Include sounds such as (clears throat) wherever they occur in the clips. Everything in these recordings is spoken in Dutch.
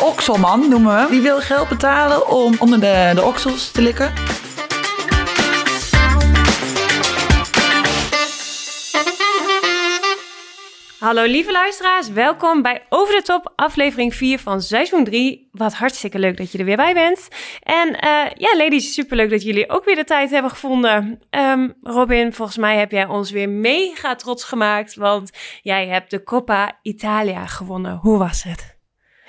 De okselman noemen we. hem. Die wil geld betalen om onder de, de oksels te likken. Hallo lieve luisteraars, welkom bij Over de Top, aflevering 4 van seizoen 3. Wat hartstikke leuk dat je er weer bij bent. En eh, ja, ladies, superleuk dat jullie ook weer de tijd hebben gevonden. Ehm, Robin, volgens mij heb jij ons weer mega trots gemaakt, want jij hebt de Coppa Italia gewonnen. Hoe was het?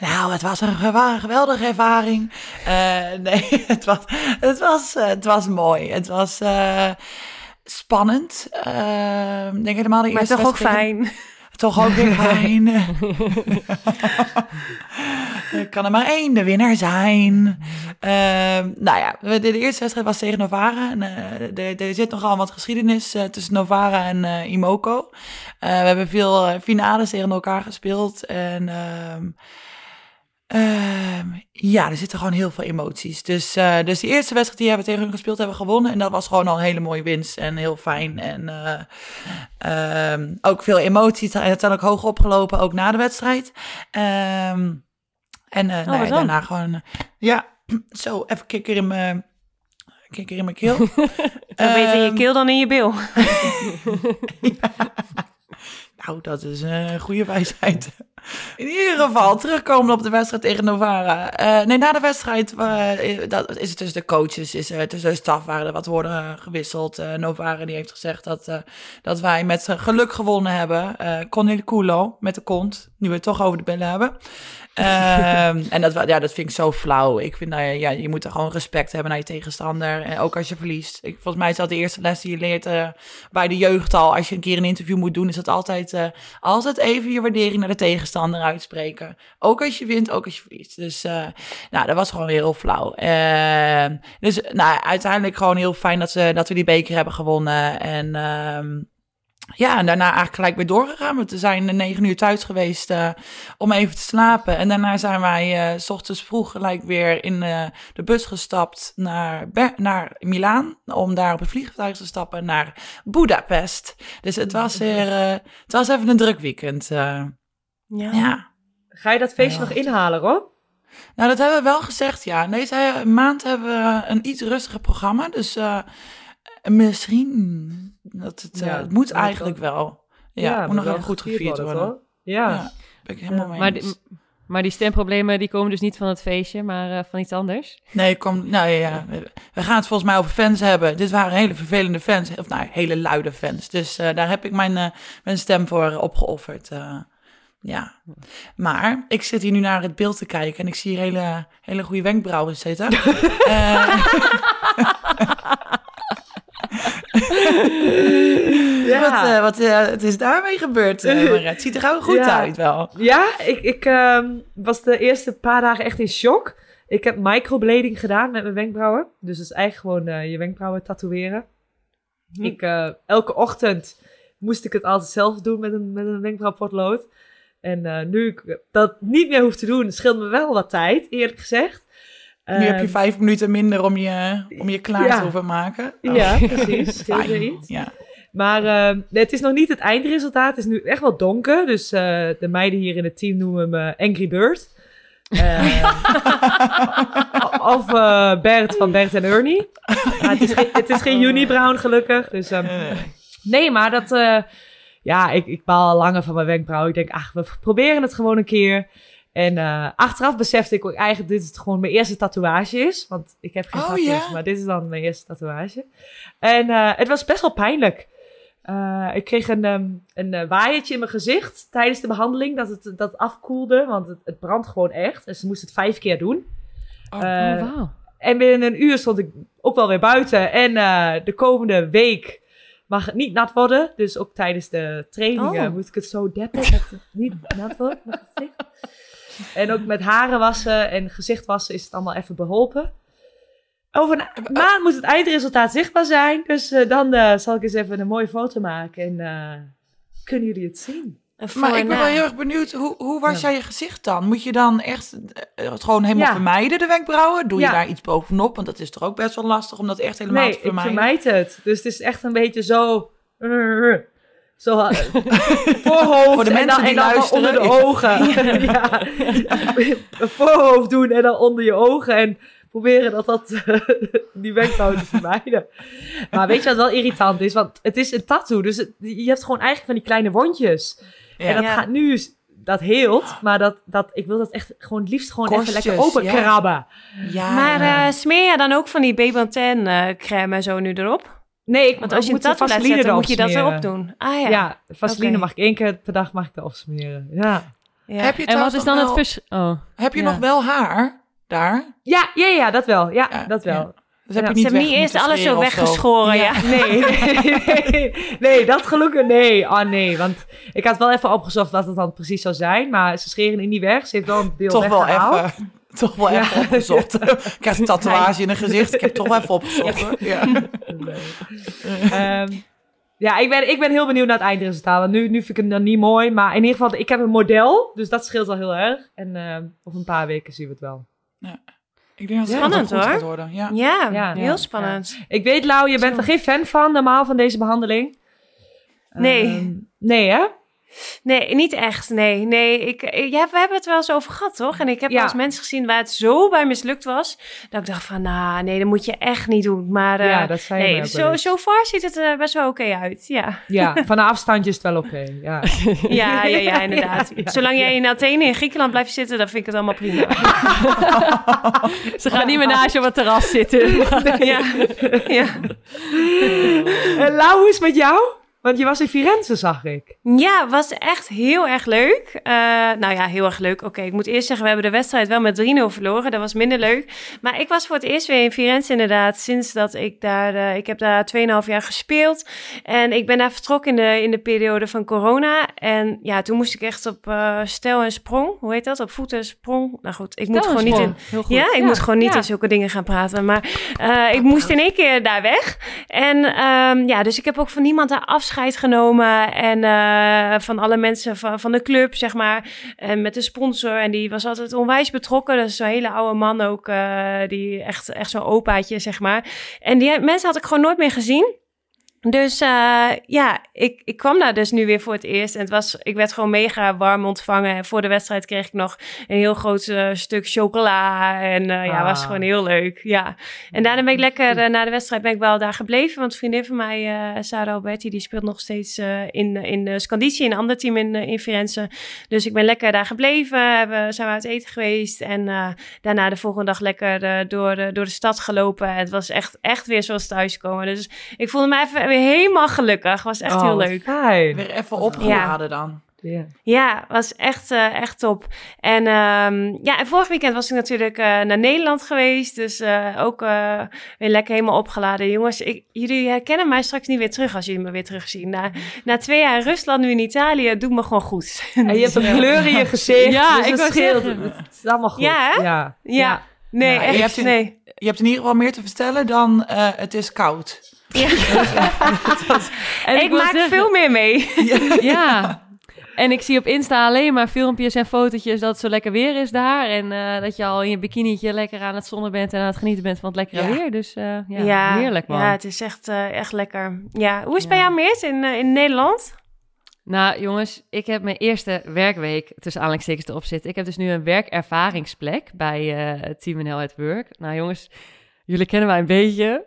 Nou, het was een geweldige ervaring. Eh, nee, (laughs) het was, het, was, eh, het was mooi. Het was eh, spannend. Ik denk helemaal de Maar toch ook fijn. Toch ook weer fijn. (laughs) (laughs) er kan er maar één de winnaar zijn. Ehm, nou ja, de, eerste wedstrijd was tegen Novara. En, er, er zit nogal wat geschiedenis tussen Novara en Imoco. We hebben veel finales tegen elkaar gespeeld. En ehm, ja, er zitten gewoon heel veel emoties. Dus, eh, dus die eerste wedstrijd die we tegen hun gespeeld hebben gewonnen. En dat was gewoon al een hele mooie winst en heel fijn. En eh, ehm, ook veel emoties. Het zijn ook hoog opgelopen, ook na de wedstrijd. Ehm, en eh, nou wat dan? daarna gewoon, ja, (clears throat) zo even kikker in mijn, kikker in mijn keel. (laughs) Beter in je keel dan in je bil. (laughs) (laughs) Nou, dat is een goede wijsheid. In ieder geval, terugkomen op de wedstrijd tegen Novara. Eh, nee, na de wedstrijd eh, dat is het tussen de coaches, is er tussen de staf waren er wat woorden gewisseld. Eh, Novara die heeft gezegd dat, eh, dat wij met geluk gewonnen hebben. Eh con il culo, met de kont, nu we het toch over de billen hebben. Ehm, (laughs) en dat, ja, dat vind ik zo flauw. Ik vind, nou ja, ja, je moet er gewoon respect hebben naar je tegenstander. En ook als je verliest. Ik, volgens mij is dat de eerste les die je leert eh, bij de jeugd al. Als je een keer een interview moet doen, is dat altijd, eh, altijd even je waardering naar de tegenstander uitspreken. Ook als je wint, ook als je verliest. Dus eh, nou, dat was gewoon weer heel flauw. Ehm, dus nou, uiteindelijk gewoon heel fijn dat, ze, dat we die beker hebben gewonnen. En ehm, ja, en daarna eigenlijk gelijk weer doorgegaan. We zijn negen uur thuis geweest eh, om even te slapen. En daarna zijn wij eh, s ochtends vroeg gelijk weer in eh, de bus gestapt naar, naar Milaan. Om daar op het vliegtuig te stappen naar Budapest. Dus het was weer, het was even een druk weekend. eh, ja. Ga je dat feestje Ja. nog inhalen, Rob? Nou, dat hebben we wel gezegd, ja. Deze maand hebben we een iets rustiger programma. Dus misschien, dat het, eh, Ja, het moet maar het eigenlijk wel. Ja, moet moet nog wel even goed gevierd worden. hoor. Ja. Ja, ben ik helemaal Ja. mee Maar, eens. die, maar die stemproblemen die komen dus niet van het feestje, maar eh, van iets anders. Nee, kom, nou ja, ja, we- we gaan het volgens mij over fans hebben. Dit waren hele vervelende fans, of nou, hele luide fans. Dus eh, daar heb ik mijn, eh, mijn stem voor opgeofferd. eh, ja, maar ik zit hier nu naar het beeld te kijken en ik zie hier hele, hele goede wenkbrauwen zitten. (laughs) (laughs) Eh, Wat, eh, wat het is daarmee gebeurd, eh, (laughs) maar het ziet er gewoon goed Ja. uit wel. Ja, ik, ik ehm, was de eerste paar dagen echt in shock. Ik heb microblading gedaan met mijn wenkbrauwen. Dus dat is eigenlijk gewoon je wenkbrauwen tatoeëren. Hm. Ik, elke ochtend moest ik het altijd zelf doen met een, met een wenkbrauwpotlood. En nu ik dat niet meer hoef te doen, scheelt me wel wat tijd, eerlijk gezegd. Nu heb je Ehm, vijf minuten minder om je, om je klaar Ja. te hoeven maken. Oh, Ja, precies. Scheelt fijn. Ja. Maar eh, nee, het is nog niet het eindresultaat. Het is nu echt wel donker. Dus eh, de meiden hier in het team noemen me Angry Bird. Eh, (laughs) of eh, Bert van Bert en Ernie. Maar het, is geen, het is geen Unibrown gelukkig. Dus, ehm, Eh, nee, maar dat... ja, ik, ik baal al langer van mijn wenkbrauw. Ik denk, ach, we proberen het gewoon een keer. En achteraf besefte ik ook eigenlijk dit het gewoon mijn eerste tatoeage is. Want ik heb geen Oh, tattoos, ja? maar dit is dan mijn eerste tatoeage. En het was best wel pijnlijk. Eh, ik kreeg een, ehm, een eh, waaiertje in mijn gezicht tijdens de behandeling. Dat het dat afkoelde, want het, het brandt gewoon echt. En ze moest het vijf keer doen. Oh, Eh, oh, wauw. en binnen een uur stond ik ook wel weer buiten. En eh, de komende week mag het niet nat worden. Dus ook tijdens de trainingen Oh. moet ik het zo deppen dat het niet (laughs) nat wordt. En ook met haren wassen en gezicht wassen is het allemaal even beholpen. Over een maand moet het eindresultaat zichtbaar zijn. Dus eh, dan eh, zal ik eens even een mooie foto maken. En eh, kunnen jullie het zien? Maar ik ben na. wel heel erg benieuwd, hoe, hoe was Ja. jij je gezicht dan? Moet je dan echt het gewoon helemaal Ja. vermijden, de wenkbrauwen? Doe je Ja. daar iets bovenop? Want dat is toch ook best wel lastig om dat echt helemaal Nee, te ik vermijden? vermijd het. Dus het is echt een beetje zo... (laughs) Zo (laughs) voorhoofd Voor de en dan, mensen die en dan luisteren. onder de ogen. (laughs) Ja. Een voorhoofd doen en dan onder je ogen. En proberen dat, dat (laughs) die wenkbrauwen te vermijden. Maar weet je wat wel irritant is? Want het is een tattoo. Dus het- je hebt gewoon eigenlijk van die kleine wondjes. Ja. En dat Ja. gaat nu... Dat heelt, maar dat, dat, ik wil dat echt gewoon het liefst gewoon even lekker open ja. krabben. Ja, Maar eh, smeer je dan ook van die Bebanthen eh crème en zo nu erop? Nee, ik Want als je moet laat vaseline zetten, moet je dat erop doen. Ah ja. Ja, vaseline mag ik één keer per dag mag ik erop smeren. Ja. Ja. Heb je En wat is dan het wel- vers... Oh. Heb je Ja. nog wel haar daar? Ja, ja, ja, dat wel. Ja, Ja, dat wel. ja. Dus heb je Ze niet hebben niet eerst alles zo weggeschoren, ja. Nee, nee, nee, nee, dat gelukkig nee. Oh nee, want ik had wel even opgezocht wat het dan precies zou zijn, maar ze scheren het niet weg. Ze heeft wel een deel Toch wel even, toch wel Ja. even opgezocht. ik krijg een tatoeage in een gezicht. Ik heb toch wel even opgezocht. hoor. Ja. (laughs) Ehm, ja, ik ben, ik ben heel benieuwd naar het eindresultaat. Want nu, nu vind ik hem dan niet mooi. Maar in ieder geval, ik heb een model. Dus dat scheelt al heel erg. En ehm, over een paar weken zien we het wel. Ik denk dat het Spannend, goed hoor. gaat worden. Ja. Ja, Ja. heel Ja. spannend. Ik weet, Lau, je bent er geen fan van normaal van deze behandeling. Nee. Ehm, nee, hè? Nee, niet echt. Nee, nee. Ik, ja, we hebben het wel eens over gehad, toch? En ik heb Ja. wel eens mensen gezien waar het zo bij mislukt was. Dat ik dacht van, nou, nee, dat moet je echt niet doen. Maar eh, ja, dat nee, wel zo, zo far ziet het er best wel oké uit. Ja. Ja, (laughs) van een afstandje is het wel oké. ja. (laughs) Ja, ja, ja, (laughs) inderdaad. Ja, Zolang jij in Athene in Griekenland blijft zitten, dan vind ik het allemaal prima. Ze gaan niet meer naast je op het terras zitten. ja. ja. En Lau, hoe is het met jou? Want je was in Firenze, zag ik. Ja, was echt heel erg leuk. Eh, nou ja, heel erg leuk. Oké, ik moet eerst zeggen, we hebben de wedstrijd wel met 3-0 verloren. Dat was minder leuk. Maar ik was voor het eerst weer in Firenze inderdaad. Sinds dat ik daar... eh, ik heb daar 2,5 jaar gespeeld. En ik ben daar vertrokken in de, in de periode van corona. En ja, toen moest ik echt op eh stel en sprong. Hoe heet dat? Op voeten en sprong. Nou goed, ik moet gewoon niet in... Heel goed. Ja, ik moet gewoon niet Ja. in zulke dingen gaan praten. Maar eh, ik moest in één keer daar weg. En ehm, ja, dus ik heb ook van niemand daar afscheid genomen. En eh, van alle mensen van, van de club, zeg maar. En met de sponsor. En die was altijd onwijs betrokken. Dat is zo'n hele oude man ook. eh, die echt, echt zo'n opaatje, zeg maar. En die mensen had ik gewoon nooit meer gezien. Dus eh, ja, ik, ik kwam daar dus nu weer voor het eerst. En het was, ik werd gewoon mega warm ontvangen. En voor de wedstrijd kreeg ik nog een heel groot eh, stuk chocola. En eh, ja, Ah. was gewoon heel leuk. Ja. En daarna ben ik lekker, na de wedstrijd ben ik wel daar gebleven. Want een vriendin van mij, Sarah Alberti, die speelt nog steeds in, in in een ander team in, in Firenze. Dus ik ben lekker daar gebleven. Hebben, zijn we uit eten geweest. En daarna de volgende dag lekker door, de, door de stad gelopen. Het was echt, echt weer zoals thuiskomen. Dus ik voelde me even weer helemaal gelukkig. Was echt Oh, heel wat leuk. Fijn. Weer even opgeladen dan. Ja. Ja, was echt, eh, echt top. En, ehm, ja, en vorig weekend was ik natuurlijk eh, naar Nederland geweest. Dus eh, ook eh, weer lekker helemaal opgeladen. Jongens, ik, jullie herkennen mij straks niet weer terug als jullie me weer terugzien. Na, na twee jaar in Rusland, nu in Italië, doet me gewoon goed. En je hebt een kleur in je gezicht. Ja, dus ik scheelt. zeggen. Het is allemaal goed. Ja, hè? Ja. ja. Nee, je echt, hebt een- nee. Je hebt in ieder geval meer te vertellen dan eh, het is koud. (laughs) En ik maak zeggen- veel meer mee. (laughs) Ja. En ik zie op Insta alleen maar filmpjes en fotootjes dat het zo lekker weer is daar. En eh, dat je al in je bikinietje lekker aan het zonnen bent en aan het genieten bent van het lekkere Ja. weer. Dus eh, ja, heerlijk man. Ja, het is echt, eh, echt lekker. Ja, hoe is het bij Ja. jou, Meert, in, in Nederland? Nou jongens, ik heb mijn eerste werkweek tussen aanhalingstekens erop zitten. Ik heb dus nu een werkervaringsplek bij eh Team NL at Work. Nou jongens, jullie kennen mij een beetje.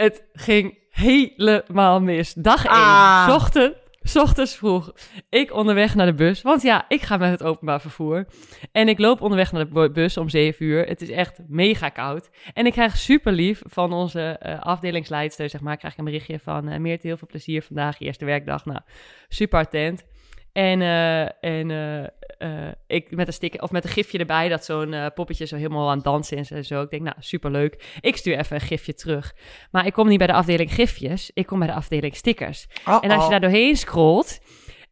Het ging helemaal mis. Dag 1, Ah. ochtend, ochtends vroeg. Ik onderweg naar de bus, want ja, ik ga met het openbaar vervoer. En ik loop onderweg naar de bu- bus om 7 uur. Het is echt mega koud. En ik krijg super lief van onze afdelingsleidster, zeg maar, krijg ik een berichtje van eh Meert, heel veel plezier vandaag, eerste werkdag. Nou, super attent. En, eh, en eh, eh, ik met een sticker of met een gifje erbij, dat zo'n poppetje zo helemaal aan het dansen is en zo. Ik denk, nou, superleuk. Ik stuur even een gifje terug. Maar ik kom niet bij de afdeling gifjes, ik kom bij de afdeling stickers. En als je daar doorheen scrolt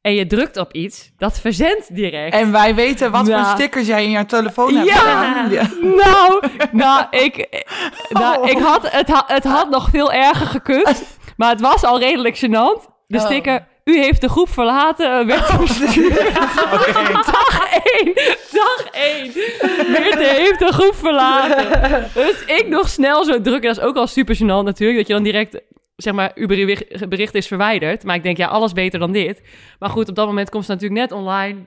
en je drukt op iets, dat verzendt direct. En wij weten wat Nou. voor stickers jij in jouw telefoon hebt. Ja. Nou, nou, (laughs) ik, nou Oh. ik had, het, ha- het had nog veel erger gekund. (laughs) Maar het was al redelijk gênant. De Oh. sticker, u heeft de groep verlaten, werd verstuurd. (laughs) Dag 1, dag 1. Meerte heeft de groep verlaten. Dus ik nog snel zo drukken. Dat is ook al super gênant natuurlijk. Dat je dan direct, zeg maar, uw bericht is verwijderd. Maar ik denk, ja, alles beter dan dit. Maar goed, op dat moment komt ze natuurlijk net online.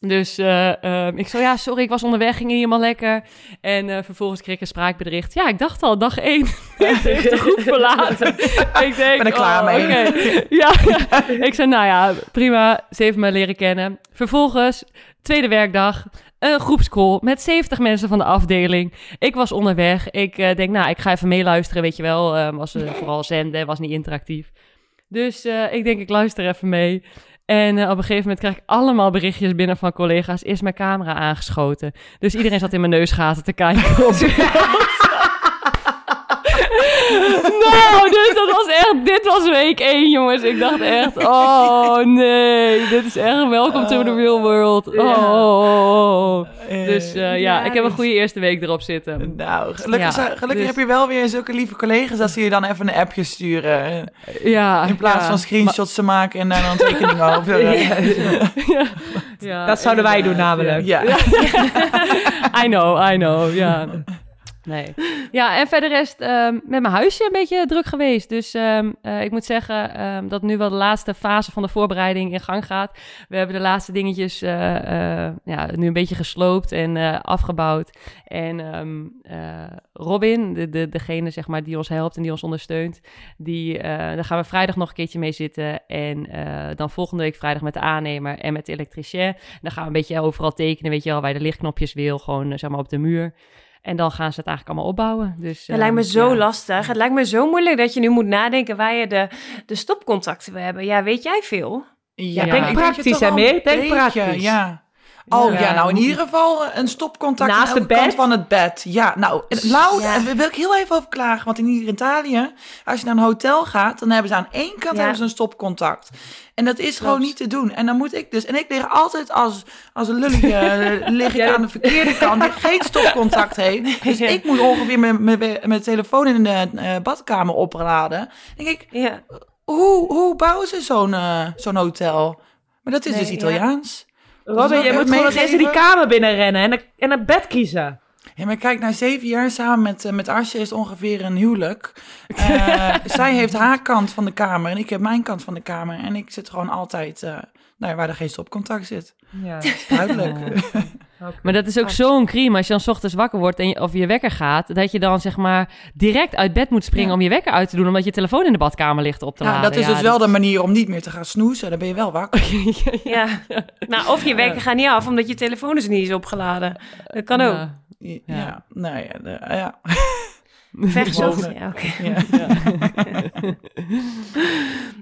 Dus eh, ehm, ik zo, ja, sorry, ik was onderweg, ging niet helemaal lekker. En eh, vervolgens kreeg ik een spraakbericht. Ja, ik dacht al, dag één (laughs) heeft de (laughs) groep verlaten. (laughs) ik denk, Ben er klaar oh, mee. oké. Ja, ik zei, nou ja, prima, ze heeft me leren kennen. Vervolgens, tweede werkdag, een groepscall met 70 mensen van de afdeling. Ik was onderweg. Ik eh, denk, nou, ik ga even meeluisteren, weet je wel. Eh, was vooral zenden, was niet interactief. Dus ik denk, ik luister even mee. En eh, op een gegeven moment krijg ik allemaal berichtjes binnen van collega's. Is mijn camera aangeschoten? Dus iedereen zat in mijn neusgaten te kijken. Op (laughs) (laughs) nou, dus dat was echt... Dit was week één, jongens. Ik dacht echt... Oh, nee. Dit is echt welcome to the real world. Oh, oh, oh, oh. Dus eh, ja, ik heb een goede eerste week erop zitten. Nou, gelukkig, Ja, gelukkig dus- heb je wel weer zulke lieve collega's dat ze je dan even een appje sturen. Ja, In plaats ja. van screenshots te maken en daar dan een tekening over. (laughs) Ja, ja, Dat zouden wij doen namelijk. Ja. (laughs) I know, I know, ja. Nee. Ja, en verder het ehm, met mijn huisje een beetje druk geweest. Dus ehm, eh, ik moet zeggen ehm, dat nu wel de laatste fase van de voorbereiding in gang gaat. We hebben de laatste dingetjes eh, eh, ja, nu een beetje gesloopt en afgebouwd. En Robin, de, de, degene zeg maar, die ons helpt en die ons ondersteunt, die, daar gaan we vrijdag nog een keertje mee zitten. En dan volgende week vrijdag met de aannemer en met de elektricien. Dan gaan we een beetje overal tekenen, weet je wel, waar je de lichtknopjes wil, gewoon zeg maar op de muur. En dan gaan ze het eigenlijk allemaal opbouwen. Dus, Het lijkt me ehm, zo ja. lastig. Het lijkt me zo moeilijk dat je nu moet nadenken waar je de, de stopcontacten wil hebben. Ja, weet jij veel? Ja, denk praktisch, hè, Meer? Denk praktisch. Ja. Oh ja. Nou in ieder geval een stopcontact Naast elke kant van het bed. Ja, nou, nou daar wil ik heel even over klagen. Want in Italië, als je naar een hotel gaat, dan hebben ze aan één kant hebben ze een stopcontact. En dat is gewoon Klopt. niet te doen. En dan moet ik dus, en ik lig altijd als, als een lulletje, (laughs) eh, lig ik aan de verkeerde kant die geen stopcontact heeft. (laughs) Dus ik moet ongeveer mijn, mijn, mijn telefoon in de eh, badkamer opladen. Denk ik, Ja. hoe, hoe bouwen ze zo'n eh, zo'n hotel? Maar dat is Nee, dus ja. Robin, je moet gewoon in die kamer binnenrennen en een, en een bed kiezen. Ja, maar kijk, na zeven jaar samen met, eh, met Asje is ongeveer een huwelijk. Eh, (laughs) zij heeft haar kant van de kamer en ik heb mijn kant van de kamer. En ik zit gewoon altijd eh, nou ja, waar er geen stopcontact zit. Ja. Duidelijk. Maar dat is ook zo'n crime als je dan 's ochtends wakker wordt en je, of je wekker gaat, dat je dan zeg maar direct uit bed moet springen Ja. om je wekker uit te doen, omdat je telefoon in de badkamer ligt op te Ja, laden. dat is dus wel de manier om niet meer te gaan snoezen. Dan ben je wel wakker. (laughs) ja. Nou, of je wekker gaat niet af omdat je telefoon dus niet is opgeladen. Dat kan ook. Ja. Ja, Ja. ja. nou ja, de- ja. (laughs) Ja, oké. ja. (laughs)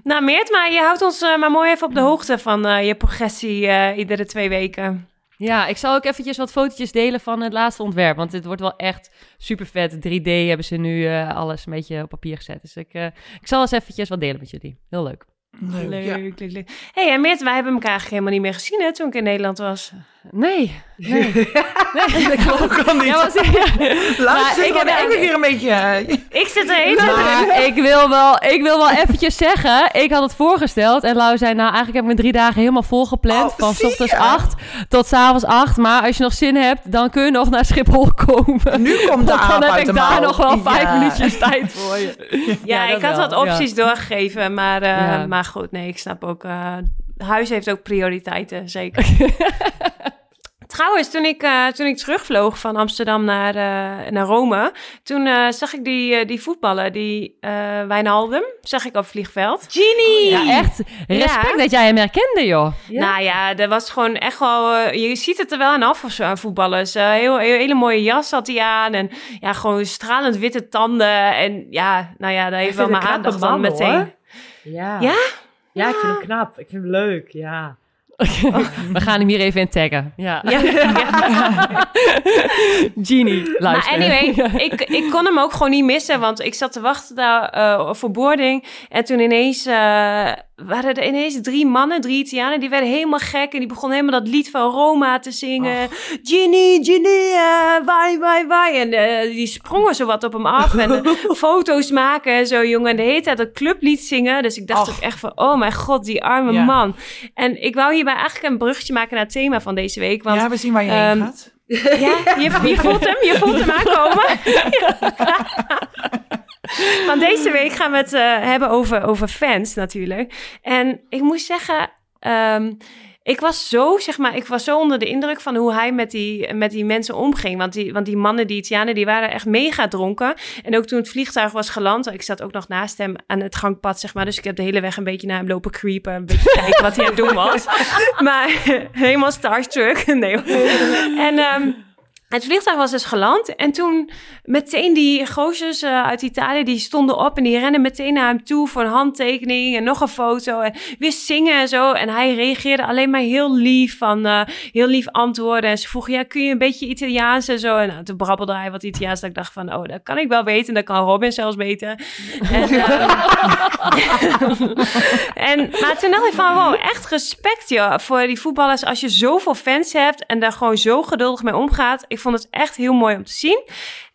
Nou, Meert, maar je houdt ons eh, maar mooi even op de hoogte van eh, je progressie eh, iedere twee weken. Ja, ik zal ook eventjes wat fotootjes delen van het laatste ontwerp. Want dit wordt wel echt super vet. 3D hebben ze nu eh, alles een beetje op papier gezet. Dus ik, eh, ik zal eens eventjes wat delen met jullie. Heel leuk. Leuk, Leuk, ja. leuk, leuk. hey, en Meert, wij hebben elkaar eigenlijk helemaal niet meer gezien hè, toen ik in Nederland was. Nee, nee. (laughs) nee dat klopt. Kan niet. Ja, maar, Luister, (laughs) Maar ik ik heb weer een beetje... Ik zit er even Maar (laughs) ik wil, wel, ik wil wel eventjes zeggen, ik had het voorgesteld en Lau zei, nou eigenlijk heb ik me drie dagen helemaal volgepland. Oh, van s ochtends? 8 tot s avonds 8. Maar als je nog zin hebt, dan kun je nog naar Schiphol komen. Nu komt de Want dan heb ik daar mouw. nog wel vijf Ja. minuutjes tijd voor je. Ja, ik had wel, wat opties doorgegeven, maar, eh, Ja. maar goed, nee, ik snap ook, eh huis heeft ook prioriteiten, zeker. Trouwens, toen ik, eh, toen ik terugvloog van Amsterdam naar, eh, naar Rome, toen eh, zag ik die, die voetballer, die Wijnaldum, zag ik op vliegveld. Genie! Ja, echt. Respect Ja. dat jij hem herkende, joh. Ja. Nou ja, dat was gewoon echt wel... je ziet het er wel aan af of zo aan voetballers. Heel, heel, hele mooie jas had hij aan. En ja, gewoon stralend witte tanden. En ja, nou ja, dat heeft wel mijn aandacht dan meteen. hoor. Ja. Ja? Ja, ik vind hem knap. Ik vind hem leuk, ja. (laughs) We gaan hem hier even in taggen. Ja. Ja, (laughs) ja. Genie, luister. Maar anyway, (laughs) ik, ik kon hem ook gewoon niet missen. Want ik zat te wachten daar eh, voor boarding. En toen ineens eh, waren er ineens drie mannen, drie Italianen, die werden helemaal gek en die begonnen helemaal dat lied van Roma te zingen. Ginny, Ginny, uh, wai, wai, wai. En eh, die sprongen zo wat op hem af en eh, (laughs) foto's maken en zo, jongen. En de hele tijd dat clublied zingen. Dus ik dacht ook echt van, oh mijn god, die arme Ja. man. En ik wou hierbij eigenlijk een bruggetje maken naar het thema van deze week. Want ja, we zien waar je heen ehm, gaat. (laughs) ja, je, je voelt hem, je voelt hem aankomen. (laughs) (laughs) Want deze week gaan we het eh, hebben over, over fans natuurlijk. En ik moest zeggen, ehm, ik was zo, zeg maar, ik was zo onder de indruk van hoe hij met die, met die mensen omging. Want die, want die mannen, die Italianen, die waren echt mega dronken. En ook toen het vliegtuig was geland, ik zat ook nog naast hem aan het gangpad, zeg maar. Dus ik heb de hele weg een beetje naar hem lopen creepen, een beetje kijken wat hij aan het doen was. (laughs) Maar (laughs) helemaal starstruck. Nee. En ehm, het vliegtuig was dus geland. En toen meteen die gozers eh, uit Italië, die stonden op en die renden meteen naar hem toe voor een handtekening en nog een foto. En weer zingen en zo. En hij reageerde alleen maar heel lief van, eh, heel lief antwoorden. En ze vroegen, ja, kun je een beetje Italiaans en zo? En nou, toen brabbelde hij wat Italiaans. Dat ik dacht van, oh, dat kan ik wel weten. Dat kan Robin zelfs weten. (laughs) En, (laughs) en, maar toen dacht ik van, wow, echt respect joh, voor die voetballers. Als je zoveel fans hebt en daar gewoon zo geduldig mee omgaat. Ik vond het echt heel mooi om te zien.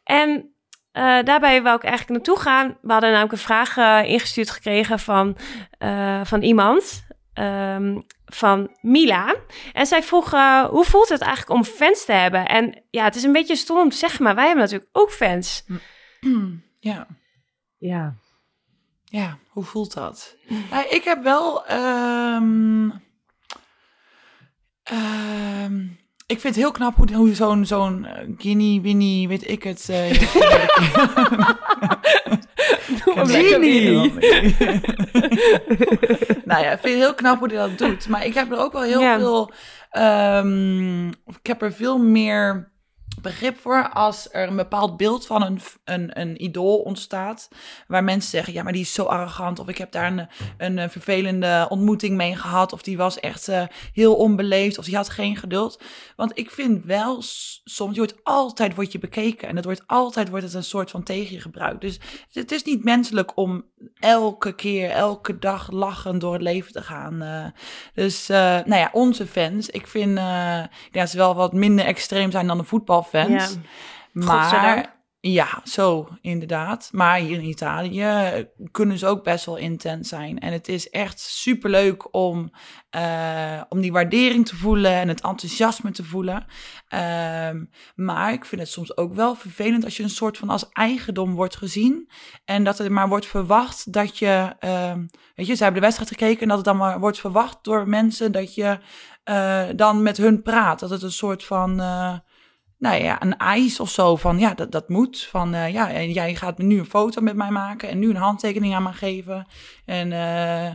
En eh, daarbij wou ik eigenlijk naartoe gaan. We hadden namelijk een vraag eh, ingestuurd gekregen van, eh, van iemand. ehm, van Mila. En zij vroeg, eh, hoe voelt het eigenlijk om fans te hebben? En ja, het is een beetje stom om te zeggen, maar wij hebben natuurlijk ook fans. (clears throat) Ja. Ja. Ja, hoe voelt dat? Nou, ik heb wel. ehm, ehm, ik vind het heel knap hoe, hoe zo'n zo'n eh, Guinea, Winnie, weet ik het. Genie! nou ja, ik vind het heel knap hoe hij dat doet. Maar ik heb er ook wel heel Ja. veel. ehm, ik heb er veel meer begrip voor als er een bepaald beeld van een, een, een idool ontstaat. Waar mensen zeggen, ja, maar die is zo arrogant. Of ik heb daar een, een, vervelende ontmoeting mee gehad. Of die was echt eh, heel onbeleefd. Of die had geen geduld. Want ik vind wel, soms, je wordt altijd wordt je bekeken. En het wordt altijd wordt het een soort van tegen je gebruikt. Dus het is niet menselijk om elke keer, elke dag lachend door het leven te gaan. eh. dus, eh, nou ja, onze fans. Ik vind ja, ze wel wat minder extreem zijn dan de voetbalfans. Ja. Maar ja, zo inderdaad. Maar hier in Italië kunnen ze ook best wel intens zijn. En het is echt superleuk om, eh, om die waardering te voelen en het enthousiasme te voelen. Ehm, maar ik vind het soms ook wel vervelend als je een soort van als eigendom wordt gezien. En dat er maar wordt verwacht dat je. ehm, weet je, ze hebben de wedstrijd gekeken en dat het dan maar wordt verwacht door mensen dat je eh, dan met hun praat. Dat het een soort van. eh, nou ja, een eis of zo van ja, dat, dat moet. Van eh, ja, en jij gaat nu een foto met mij maken en nu een handtekening aan me geven. En eh,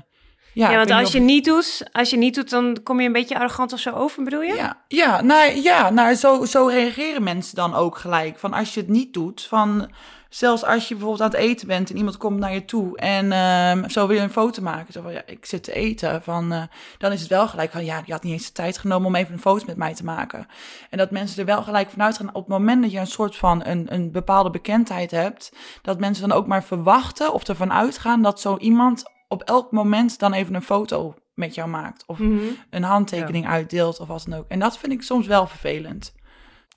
ja, want als je niet niet doet, als je niet doet, dan kom je een beetje arrogant of zo over, bedoel je? Ja, ja, nou, ja nou, zo, zo reageren mensen dan ook gelijk. Van als je het niet doet, van zelfs als je bijvoorbeeld aan het eten bent en iemand komt naar je toe en ehm, zo wil je een foto maken. Zo van ja, ik zit te eten. Van, eh, dan is het wel gelijk van ja, je had niet eens de tijd genomen om even een foto met mij te maken. En dat mensen er wel gelijk vanuit gaan op het moment dat je een soort van een, een bepaalde bekendheid hebt, dat mensen dan ook maar verwachten of ervan uitgaan dat zo iemand op elk moment dan even een foto met jou maakt. Of Mhm. een handtekening uitdeelt of wat dan ook. En dat vind ik soms wel vervelend.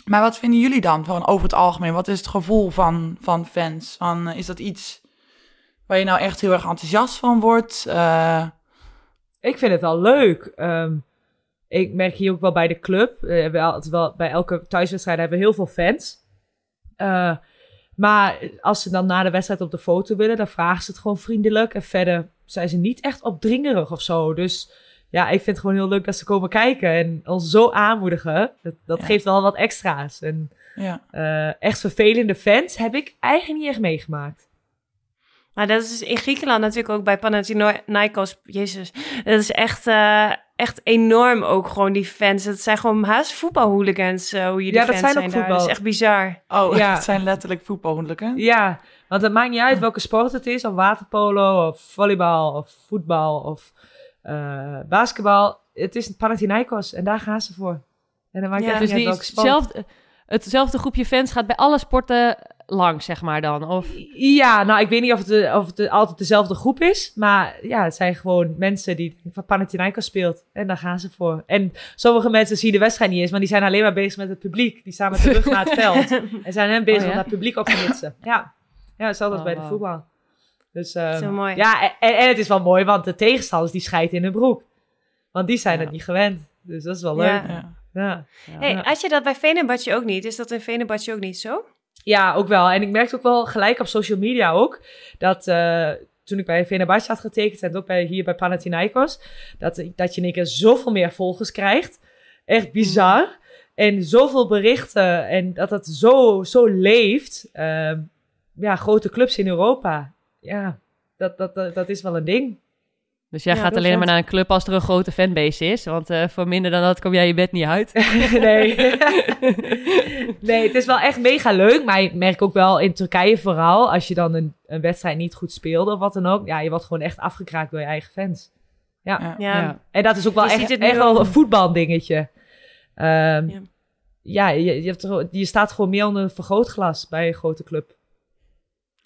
Maar wat vinden jullie dan van over het algemeen? Wat is het gevoel van, van fans? Van, eh, is dat iets waar je nou echt heel erg enthousiast van wordt? Eh, Ik vind het wel leuk. Ehm, ik merk hier ook wel bij de club. eh, we hebben altijd wel, bij elke thuiswedstrijd hebben we heel veel fans. Maar als ze dan na de wedstrijd op de foto willen, dan vragen ze het gewoon vriendelijk. En verder zijn ze niet echt opdringerig of zo. Dus ja, ik vind het gewoon heel leuk dat ze komen kijken en ons zo aanmoedigen. Dat, dat Ja. geeft wel wat extra's. En ja. eh, echt vervelende fans heb ik eigenlijk niet echt meegemaakt. Maar dat is in Griekenland natuurlijk ook bij Panathinaikos. Jezus, dat is echt, eh, echt enorm ook gewoon die fans. Het zijn gewoon haast voetbalhooligans, eh, hoe je die Ja, dat fans zijn ook daar. Dat is voetbal- echt bizar. Oh, Ja. (laughs) het zijn letterlijk voetbalhoedelijken. Ja, want het maakt niet uit welke sport het is. Of waterpolo, of volleybal, of voetbal, of eh, basketbal. Het is Panathinaikos en daar gaan ze voor. En dan maakt Ja, het Dus die uit welke sport. zelfde, hetzelfde groepje fans gaat bij alle sporten langs, zeg maar dan? Of... Ja, nou, ik weet niet of het, of het altijd dezelfde groep is. Maar ja, het zijn gewoon mensen die van Panathinaikos speelt. En daar gaan ze voor. En sommige mensen zien de wedstrijd niet eens, want die zijn alleen maar bezig met het publiek. Die staan met de rug naar het veld. (laughs) En zijn hen bezig Oh, ja? om dat publiek op te hitsen. Ja, ja altijd Oh, bij de voetbal. Dus, ehm, Zo mooi. Ja, en, en het is wel mooi, want de tegenstanders die scheiden in hun broek. Want die zijn Ja. het niet gewend. Dus dat is wel leuk. Ja. Ja. Ja. Hey, had je dat bij Venebadje ook niet? Is dat in Venebadje ook niet zo? Ja, ook wel. En ik merkte ook wel gelijk op social media ook, dat eh, toen ik bij Fenerbahce had getekend en ook bij, hier bij Panathinaikos, dat, dat je in één keer zoveel meer volgers krijgt. Echt bizar. En zoveel berichten en dat het zo, zo leeft. Ehm, ja, grote clubs in Europa. Ja, dat, dat, dat, dat is wel een ding. Dus jij Ja, gaat alleen maar naar een club als er een grote fanbase is. Want eh, voor minder dan dat kom jij je bed niet uit. (laughs) nee. (laughs) nee, het is wel echt mega leuk. Maar ik merk ook wel in Turkije vooral, als je dan een, een wedstrijd niet goed speelde of wat dan ook. Ja, je wordt gewoon echt afgekraakt door je eigen fans. Ja. Ja. En dat is ook wel Je echt, echt wel een voetbaldingetje. Ehm, Ja. ja, je, je, hebt er- je staat gewoon meer onder een vergrootglas bij een grote club.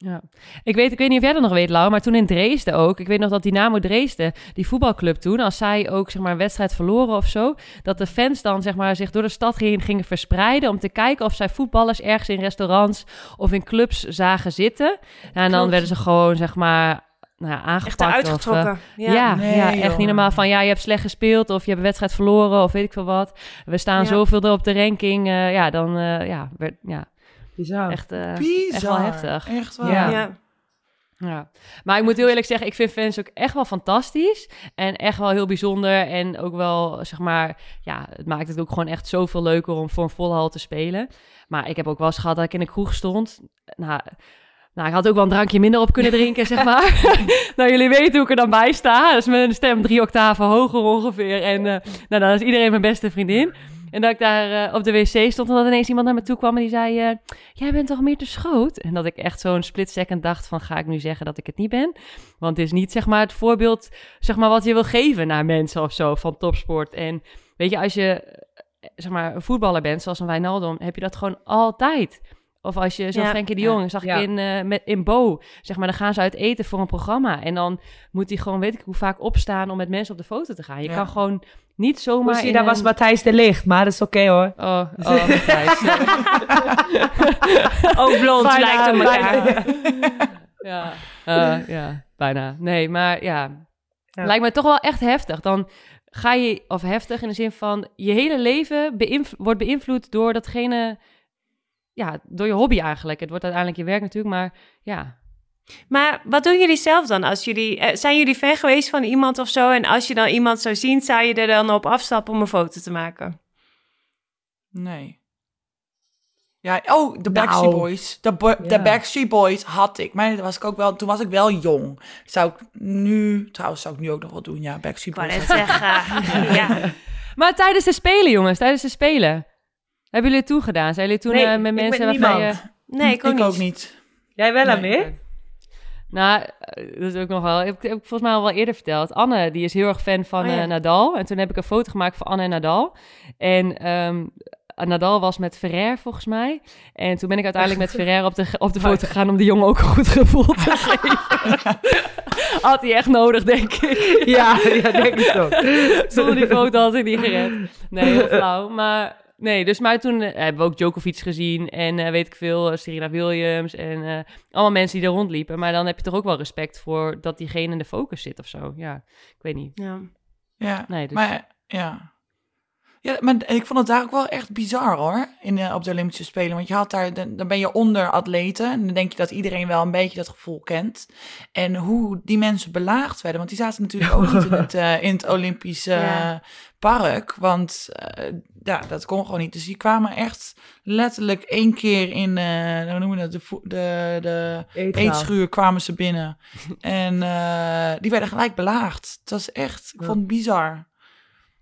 Ja. Ik, weet, ik weet niet of jij dat nog weet, Lau, maar toen in Dresden ook. Ik weet nog dat Dynamo Dresden, die voetbalclub toen, als zij ook zeg maar, een wedstrijd verloren of zo, dat de fans dan zeg maar, zich door de stad gingen, gingen verspreiden om te kijken of zij voetballers ergens in restaurants of in clubs zagen zitten. Nou, en dan werden ze gewoon zeg maar nou, ja, Echt aangepakt. eruit of, eh, getrokken. ja, Ja. Nee, ja, echt joh. niet normaal van ja, je hebt slecht gespeeld of je hebt een wedstrijd verloren of weet ik veel wat. We staan Ja. zoveel er op de ranking. eh, ja, dan eh, ja, werd, ja, Bizar. echt, eh, Bizar. echt wel heftig. Echt waar. Ja. Ja. Ja, maar ik moet heel eerlijk zeggen, ik vind fans ook echt wel fantastisch. En echt wel heel bijzonder. En ook wel, zeg maar, ja, het maakt het ook gewoon echt zoveel leuker om voor een volle hal te spelen. Maar ik heb ook wel eens gehad dat ik in de kroeg stond. Nou, nou ik had ook wel een drankje minder op kunnen (laughs) drinken, zeg maar. (laughs) nou, jullie weten hoe ik er dan bij sta. Dus mijn stem drie octaven hoger ongeveer. En eh, nou, dan is iedereen mijn beste vriendin. En dat ik daar eh, op de wc stond en dat ineens iemand naar me toe kwam en die zei... eh, jij bent toch meer te schoot? En dat ik echt zo'n split second dacht van, ga ik nu zeggen dat ik het niet ben? Want het is niet, zeg maar, het voorbeeld, zeg maar, wat je wil geven naar mensen of zo van topsport. En weet je, als je, eh, zeg maar, een voetballer bent, zoals een Wijnaldum, heb je dat gewoon altijd. Of als je, zo'n Ja. Frenkie de Ja. Jong, zag Ja. ik in, met, in Bo, zeg maar, dan gaan ze uit eten voor een programma. En dan moet hij gewoon, weet ik hoe vaak, opstaan om met mensen op de foto te gaan. Je Ja. kan gewoon niet zomaar... Zie, daar was Matthijs de Licht, maar dat is oké hoor. Oh, oh, Matthijs. (laughs) Ook blond Bijna, lijkt op elkaar. (laughs) ja, eh, ja, bijna. Nee, maar ja. Ja. Lijkt me toch wel echt heftig. Dan ga je, of heftig in de zin van, je hele leven beïnv- wordt beïnvloed door datgene, ja, door je hobby eigenlijk. Het wordt uiteindelijk je werk natuurlijk, maar ja. Maar wat doen jullie zelf dan? Als jullie, eh, zijn jullie fan geweest van iemand of zo? En als je dan iemand zou zien, zou je er dan op afstappen om een foto te maken? Nee. Ja, oh, de Backstreet Nou. Boys. De, bo- de. Backstreet Boys had ik. Maar was ik ook wel, toen was ik wel jong. Zou ik nu, trouwens zou ik nu ook nog wel doen. Ja, Backstreet Ik Boys. net zeggen. (laughs) ja. Maar tijdens de Spelen, jongens, tijdens de Spelen. Hebben jullie het toen gedaan? Zijn jullie toen Nee, eh, met ik met mensen waarvan je... niemand. Nee, ik ook niet. niet. Jij wel, Nee. Amir? Nou, eh, dat is ook nog wel. Heb, ik- heb ik volgens mij al wel eerder verteld. Anne, die is heel erg fan van Oh, ja. eh, Nadal. En toen heb ik een foto gemaakt van Anne en Nadal. En ehm, Nadal was met Ferrer volgens mij. En toen ben ik uiteindelijk met Ferrer op de, op de foto gegaan om de jongen ook een goed gevoel te geven. (laughs) Had hij echt nodig, denk ik. Ja, ja, denk ik ook. Zonder die foto had hij niet gered. Nee, heel flauw. Maar nee, dus maar toen eh, hebben we ook Djokovic gezien en eh, weet ik veel, eh, Serena Williams en eh, allemaal mensen die er rondliepen. Maar dan heb je toch ook wel respect voor dat diegene in de focus zit of zo. Ja, ik weet niet. Ja. Ja, Nee, dus- maar ja. Ja, maar ik vond het daar ook wel echt bizar hoor, in, de- op de Olympische Spelen. Want je had daar, dan dan ben je onder atleten en dan denk je dat iedereen wel een beetje dat gevoel kent. En hoe die mensen belaagd werden, want die zaten natuurlijk ook niet in (laughs) het, eh, in het Olympische Ja. park. Want eh, ja, dat kon gewoon niet. Dus die kwamen echt letterlijk één keer in, eh hoe noemen we dat, de, de, de Eetzaal. eetschuur kwamen ze binnen. (laughs) en eh, die werden gelijk belaagd. Het was echt, ik Ja. vond het bizar.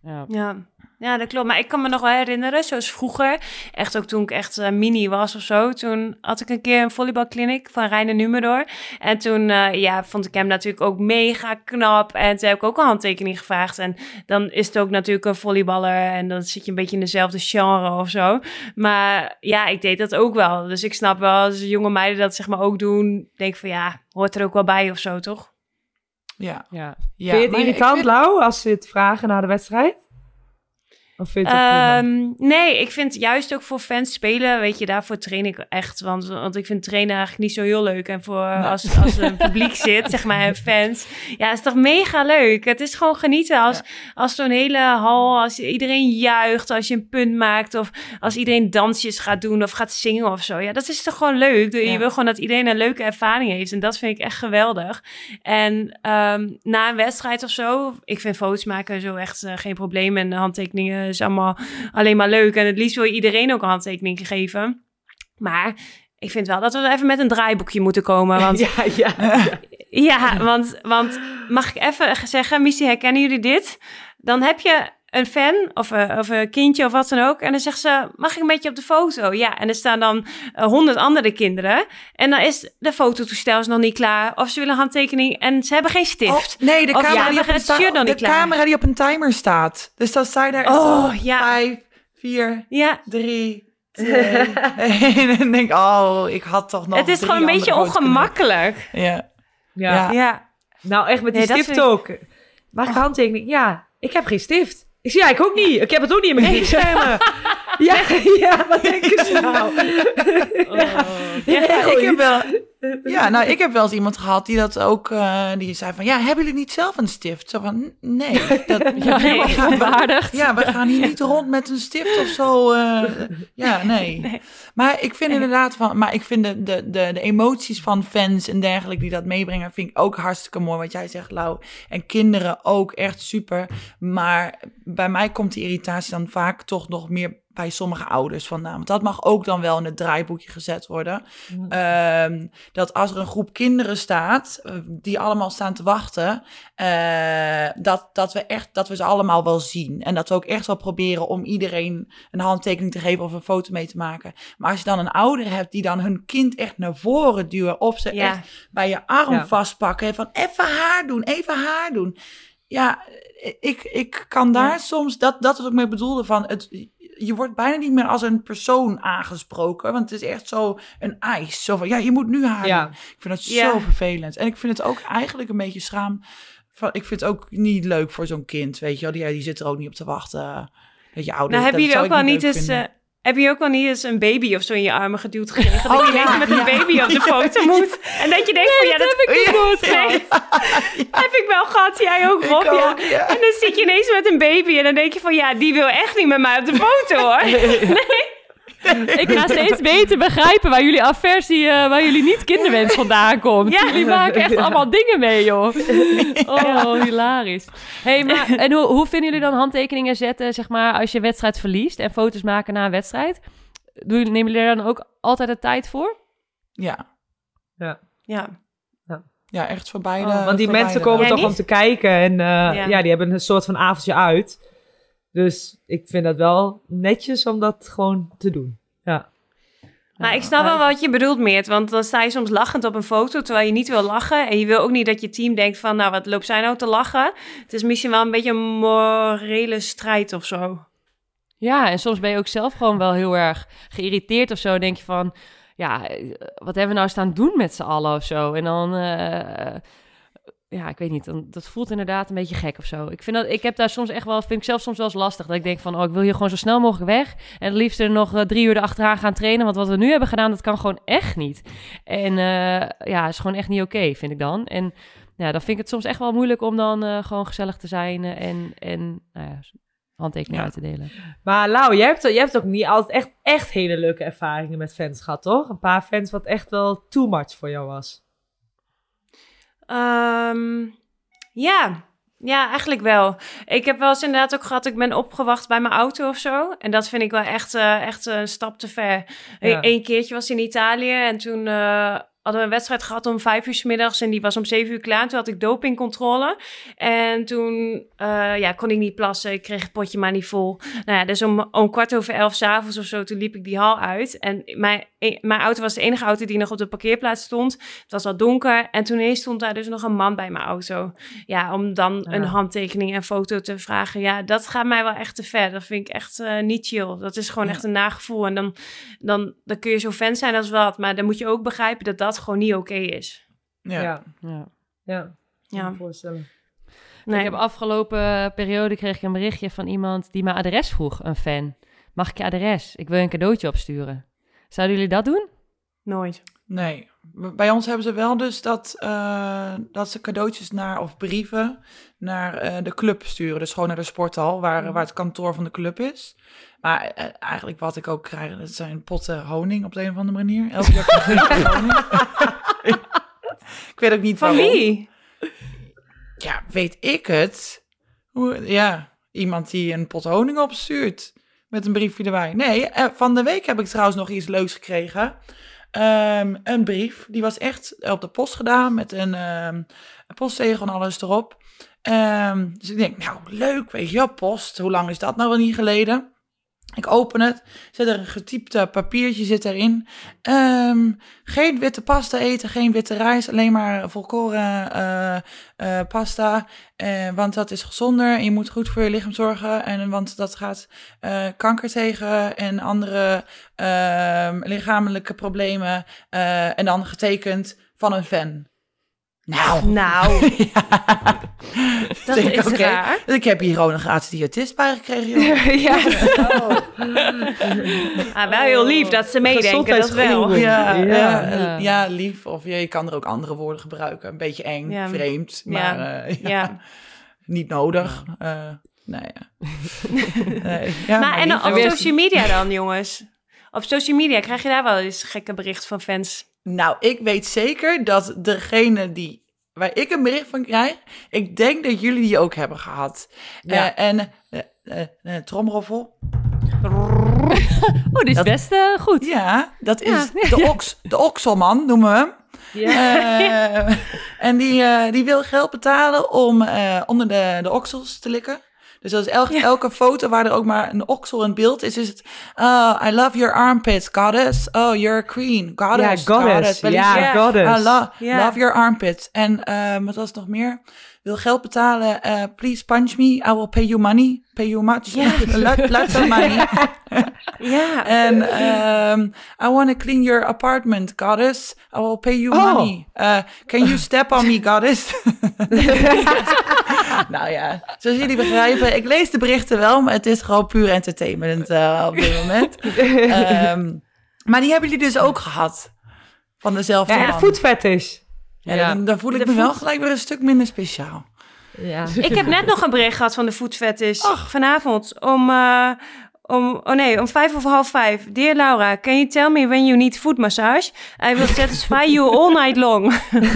Ja. ja. Ja, dat klopt. Maar ik kan me nog wel herinneren, zoals vroeger, echt ook toen ik echt eh, mini was of zo, toen had ik een keer een volleybalkliniek van Reine Numerdor. En toen eh, ja, vond ik hem natuurlijk ook mega knap. En toen heb ik ook een handtekening gevraagd. En dan is het ook natuurlijk een volleyballer en dan zit je een beetje in dezelfde genre of zo. Maar ja, ik deed dat ook wel. Dus ik snap wel, als jonge meiden dat zeg maar ook doen, denk ik van ja, hoort er ook wel bij of zo, toch? Ja. Ja. ja. vind je het irritant, vind- Lau, als ze het vragen na de wedstrijd? Of vind je? Ehm, nee, ik vind juist ook voor fans spelen, weet je, daarvoor train ik echt. Want, want ik vind trainen eigenlijk niet zo heel leuk. En voor als, als er een publiek (laughs) zit, zeg maar, en fans. Ja, is toch mega leuk. Het is gewoon genieten als, als zo'n hele hal, als iedereen juicht, als je een punt maakt. Of als iedereen dansjes gaat doen of gaat zingen of zo. Ja, dat is toch gewoon leuk. Je Ja. wil gewoon dat iedereen een leuke ervaring heeft. En dat vind ik echt geweldig. En ehm, na een wedstrijd of zo, ik vind foto's maken zo echt eh, geen probleem. En handtekeningen is allemaal alleen maar leuk. En het liefst wil je iedereen ook een handtekening geven. Maar ik vind wel dat we even met een draaiboekje moeten komen. (laughs) Want ja, ja, ja. (laughs) ja, want, want mag ik even zeggen, Missy, herkennen jullie dit? Dan heb je een fan of, een- of een kindje of wat dan ook. En dan zegt ze, mag ik een beetje op de foto? Ja, en er staan dan eh, honderd andere kinderen. En dan is de fototoestel is nog niet klaar. Of ze willen een handtekening en ze hebben geen stift. Oh, nee, de, Of camera, ja, die op een, sta- shirt nog de niet klaar. camera die op een timer staat. Dus dan sta je daar Oh, zo, ja. vijf, vier, Ja, drie, (laughs) twee, één. (laughs) En dan denk ik, oh, ik had toch nog het is drie gewoon een beetje ongemakkelijk. Ja. Ja. Ja. Ja. Nou, echt met die Nee, stift ook. Mag ik handtekening? Ja, ik heb geen stift. Ik ja, ik ook niet. Ik heb het ook niet in mijn gschermen. (laughs) Ja, (laughs) ja, wat denken ze nou? Ja, ik heb wel, ja, nou, ik heb wel eens iemand gehad die dat ook, eh, die zei van, ja, hebben jullie niet zelf een stift? Zo van, "N- nee. Dat, (laughs) Ja, Nee. Ja, we gaan hier niet rond met een stift of zo. eh, ja, nee. (laughs) Maar ik vind inderdaad van, maar ik vind de, de, de, de emoties van fans en dergelijke die dat meebrengen, vind ik ook hartstikke mooi. Wat jij zegt, Lau. En kinderen ook echt super. Maar bij mij komt die irritatie dan vaak toch nog meer bij sommige ouders vandaan. Want dat mag ook dan wel in het draaiboekje gezet worden. Ehm, dat als er een groep kinderen staat, eh, die allemaal staan te wachten, eh, dat, dat, we echt, dat we ze allemaal wel zien. En dat we ook echt wel proberen om iedereen een handtekening te geven of een foto mee te maken. Maar als je dan een ouder hebt die dan hun kind echt naar voren duwen, of ze Ja. echt bij je arm Ja. vastpakken, en van even haar doen, even haar doen. Ja, ik, ik kan daar Ja. soms, dat, dat is wat ik mee bedoelde van, het, je wordt bijna niet meer als een persoon aangesproken, want het is echt zo een eis. Zo van, ja, je moet nu haar Ja. Ik vind dat Ja. zo vervelend. En ik vind het ook eigenlijk een beetje schaam. Van, ik vind het ook niet leuk voor zo'n kind, weet je wel. Die, die zit er ook niet op te wachten. Dat je ouder Nou, hebben jullie ook wel niet eens... heb je ook wel niet eens een baby of zo in je armen geduwd gekregen? Dat Oh, je ja, ineens met een baby op de (laughs) foto moet. En dat je denkt van, ja, dat heb ik (laughs) niet Nee, (laughs) heb ik wel gehad. Jij ook, Rob? Ja. ook, ja. En dan zit je ineens met een baby en dan denk je van, ja, die wil echt niet met mij op de foto, hoor. (laughs) Ik ga steeds beter begrijpen waar jullie aversie, eh, waar jullie niet kinderwens vandaan komt. Ja. Jullie maken echt allemaal dingen mee, joh. (laughs) Oh, hilarisch. hey, maar (laughs) en hoe, hoe vinden jullie dan handtekeningen zetten, zeg maar, als je wedstrijd verliest en foto's maken na een wedstrijd? Doen jullie, nemen jullie daar dan ook altijd de tijd voor? Ja. Ja. ja, echt voor beide. Oh, want die mensen beide. komen Jij toch om te kijken en eh, Ja. ja. die hebben een soort van avondje uit. Dus ik vind dat wel netjes om dat gewoon te doen. Ja. Maar ik snap wel wat je bedoelt, Meert. Want dan sta je soms lachend op een foto, terwijl je niet wil lachen. En je wil ook niet dat je team denkt van, nou, wat loopt zij nou te lachen? Het is misschien wel een beetje een morele strijd of zo. Ja, en soms ben je ook zelf gewoon wel heel erg geïrriteerd of zo. Denk je van, ja, eh, wat hebben we nou staan doen met z'n allen of zo? En dan, eh, ja, ik weet niet, dan, dat voelt inderdaad een beetje gek of zo. Ik, vind dat, ik heb daar soms echt wel, vind ik zelf soms wel eens lastig. Dat ik denk van, oh, ik wil hier gewoon zo snel mogelijk weg. En het liefst er nog eh, drie uur erachteraan gaan trainen. Want wat we nu hebben gedaan, dat kan gewoon echt niet. En eh, ja, is gewoon echt niet oké, vind ik dan. En ja, dan vind ik het soms echt wel moeilijk om dan eh, gewoon gezellig te zijn en, en nou ja, handtekeningen Ja. uit te delen. Maar Lau, jij hebt, jij hebt ook niet altijd echt, echt hele leuke ervaringen met fans gehad, toch? Een paar fans wat echt wel too much voor jou was. Ehm, ja. ja, eigenlijk wel. Ik heb wel eens inderdaad ook gehad, ik ben opgewacht bij mijn auto of zo. En dat vind ik wel echt, eh, echt een stap te ver. Ja. Eén keertje was in Italië en toen eh, hadden we een wedstrijd gehad om vijf uur 's middags en die was om zeven uur klaar. Toen had ik dopingcontrole en toen eh, ja, kon ik niet plassen. Ik kreeg het potje maar niet vol. Nou ja, dus om, om kwart over elf s'avonds of zo, toen liep ik die hal uit. En mijn, mijn auto was de enige auto die nog op de parkeerplaats stond. Het was al donker en toen ineens stond daar dus nog een man bij mijn auto. Ja, om dan Ja. een handtekening en foto te vragen. Ja, dat gaat mij wel echt te ver. Dat vind ik echt eh, niet chill. Dat is gewoon Ja. echt een nagevoel. En dan, dan, dan kun je zo fan zijn als wat. Maar dan moet je ook begrijpen dat dat gewoon niet oké is. Ja. Ja, Ja. ja. Voorstellen. Nee. Ik heb afgelopen periode kreeg ik een berichtje van iemand die mijn adres vroeg, een fan. Mag ik je adres? Ik wil je een cadeautje opsturen. Zouden jullie dat doen? Nooit. Nee. Bij ons hebben ze wel dus dat, eh, dat ze cadeautjes naar, of brieven naar eh, de club sturen. Dus gewoon naar de sporthal, waar, waar het kantoor van de club is. Maar eh, eigenlijk wat ik ook krijg, dat zijn potten honing op de een of andere manier. Elke jaar krijg (laughs) ik honing. weet ook niet Van waarom. wie? Ja, weet ik het? Hoe, ja, iemand die een pot honing opstuurt met een briefje erbij. Nee, eh, van de week heb ik trouwens nog iets leuks gekregen. Ehm, een brief, die was echt op de post gedaan met een, een postzegel en alles erop. Ehm, dus ik denk, nou leuk, weet je wel, post. Hoe lang is dat nou wel niet geleden? Ik open het, zit er een getypte papiertje zit erin. Ehm, geen witte pasta eten, geen witte rijst, alleen maar volkoren eh, eh, pasta. Eh, want dat is gezonder en je moet goed voor je lichaam zorgen. En, want dat gaat kanker tegen en andere ehm, lichamelijke problemen. En dan getekend van een fan. Nou, Nou, (laughs) (laughs) ja. (laughs) dat Denk ik, is oké. raar. Dus ik heb hier gewoon een gratis diëtist bij gekregen, joh. (laughs) ja. (laughs) Ah, wel heel lief dat ze meedenken, dat wel. Ja, Ja. ja, lief. Of ja, je kan er ook andere woorden gebruiken. Een beetje eng, Ja. vreemd, Ja. maar eh, ja, Ja. niet nodig. Eh, nou ja. Nee, ja, maar en lief op social media dan, jongens? Op social media krijg je daar wel eens gekke berichten van fans. Nou, ik weet zeker dat degene die waar ik een bericht van krijg, ik denk dat jullie die ook hebben gehad. Ja. Eh, en eh, tromroffel. (laughs) Oh, dit is Dat- best goed. Ja, dat Ja. is (laughs) de, oks, de okselman, noemen we hem. Ja. (laughs) En die, die wil geld betalen om onder de, de oksels te likken. Dus is elke, Ja. elke foto waar er ook maar een oksel in beeld is, is het... Oh, I love your armpits, goddess. Oh, you're a queen, Ja, goddess. goddess. Ja, goddess. I lo- love your armpits. En ehm wat was het nog meer? Wil geld betalen, eh, please punch me, I will pay you money. Pay you much. Lot- lots of money. (laughs) Ja. En ehm I want to clean your apartment, goddess. I will pay you Oh. money. Uh, can you step on me, goddess? (laughs) nou ja, zoals jullie begrijpen, ik lees de berichten wel, maar het is gewoon puur entertainment eh, op dit moment. (laughs) Ehm, maar die hebben jullie dus ook gehad. Van dezelfde Ja, man. fetish. Ja, Ja. Dan, dan voel ik De me wel gelijk weer een stuk minder speciaal. Ja. (laughs) Ik heb net nog een bericht gehad van de voetfetish. Vanavond om, eh, om, oh nee, om vijf of half vijf. Dear Laura, can you tell me when you need foot massage? I will satisfy you all night long. (laughs)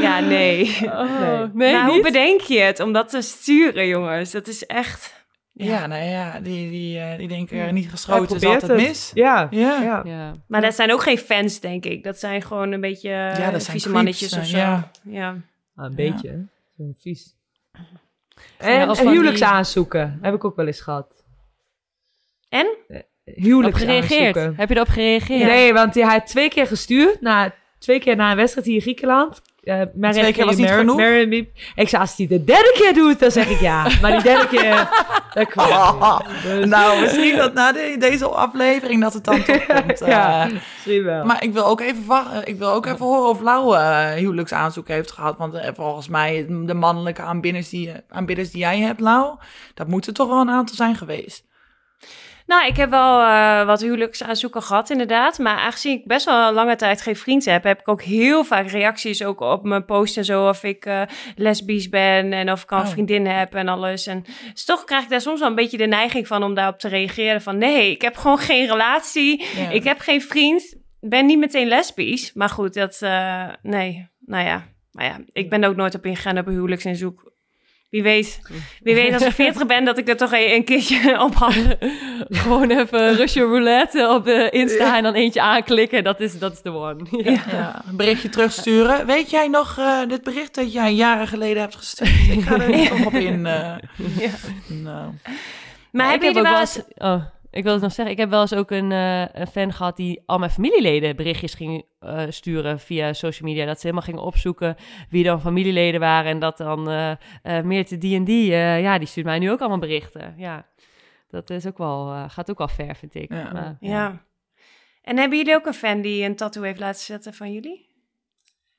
ja, nee. Oh, nee, maar hoe bedenk je het om dat te sturen, jongens? Dat is echt... Ja, nou ja, die, die, eh, die denken eh, niet geschoten is altijd het. mis. Ja. Ja. ja. Ja. Maar dat zijn ook geen fans, denk ik. Dat zijn gewoon een beetje Ja, ja, dat zijn vieze mannetjes eh, of zo. ja. ja. Ah, een beetje, hè. Zo'n vies. En als van die- huwelijksaanzoeken. Heb ik ook wel eens gehad. En? Op Huwelijksaanzoeken. gereageerd. Heb je erop gereageerd? Nee, want hij had twee keer gestuurd. Na, twee keer na een wedstrijd hier in Griekenland. Uh, Twee keer was niet genoeg? ik zei, als hij de derde keer doet, dan zeg ik ja. Maar die derde keer, (laughs) dat kwam niet. Dus- nou, misschien dat na de- deze aflevering dat het dan toch (laughs) komt. eh. Ja. Misschien wel. Maar ik wil ook even, wachten. ik wil ook even horen of Lau eh, huwelijksaanzoek heeft gehad. Want eh, volgens mij, de mannelijke aanbidders die, aanbidders die jij hebt, Lau, dat moeten toch wel een aantal zijn geweest. Nou, ik heb wel eh, wat huwelijksaanzoeken gehad, inderdaad. Maar aangezien ik best wel een lange tijd geen vriend heb, heb ik ook heel vaak reacties ook op mijn post en zo. Of ik eh lesbisch ben en of ik al een Oh. vriendin heb en alles. En dus toch krijg ik daar soms wel een beetje de neiging van om daarop te reageren. Van nee, ik heb gewoon geen relatie. Ja. Ik heb geen vriend. Ben niet meteen lesbisch. Maar goed, dat, eh, nee. Nou ja, maar ja, ik ben er ook nooit op ingegaan op een huwelijksaanzoek. Wie weet. Wie weet als ik 40 ben dat ik er toch een, een keertje (laughs) op had. Gewoon even Russian roulette op de Insta en dan eentje aanklikken. Dat is, dat is de one. (laughs) Ja. Ja, een berichtje terugsturen. Weet jij nog eh, dit bericht dat jij jaren geleden hebt gestuurd? Ik ga er (laughs) niet nog op in. eh, nou. Maar ik heb je er wel eens... Oh, ik wil het nog zeggen. Ik heb wel eens ook een, eh, een fan gehad die al mijn familieleden berichtjes ging eh, sturen via social media. Dat ze helemaal gingen opzoeken wie dan familieleden waren. En dat dan eh eh Meerte die en die, eh, ja, die stuurt mij nu ook allemaal berichten. Ja, dat is ook wel, eh, gaat ook wel ver, vind ik. Ja. Maar, Ja. En hebben jullie ook een fan die een tattoo heeft laten zetten van jullie?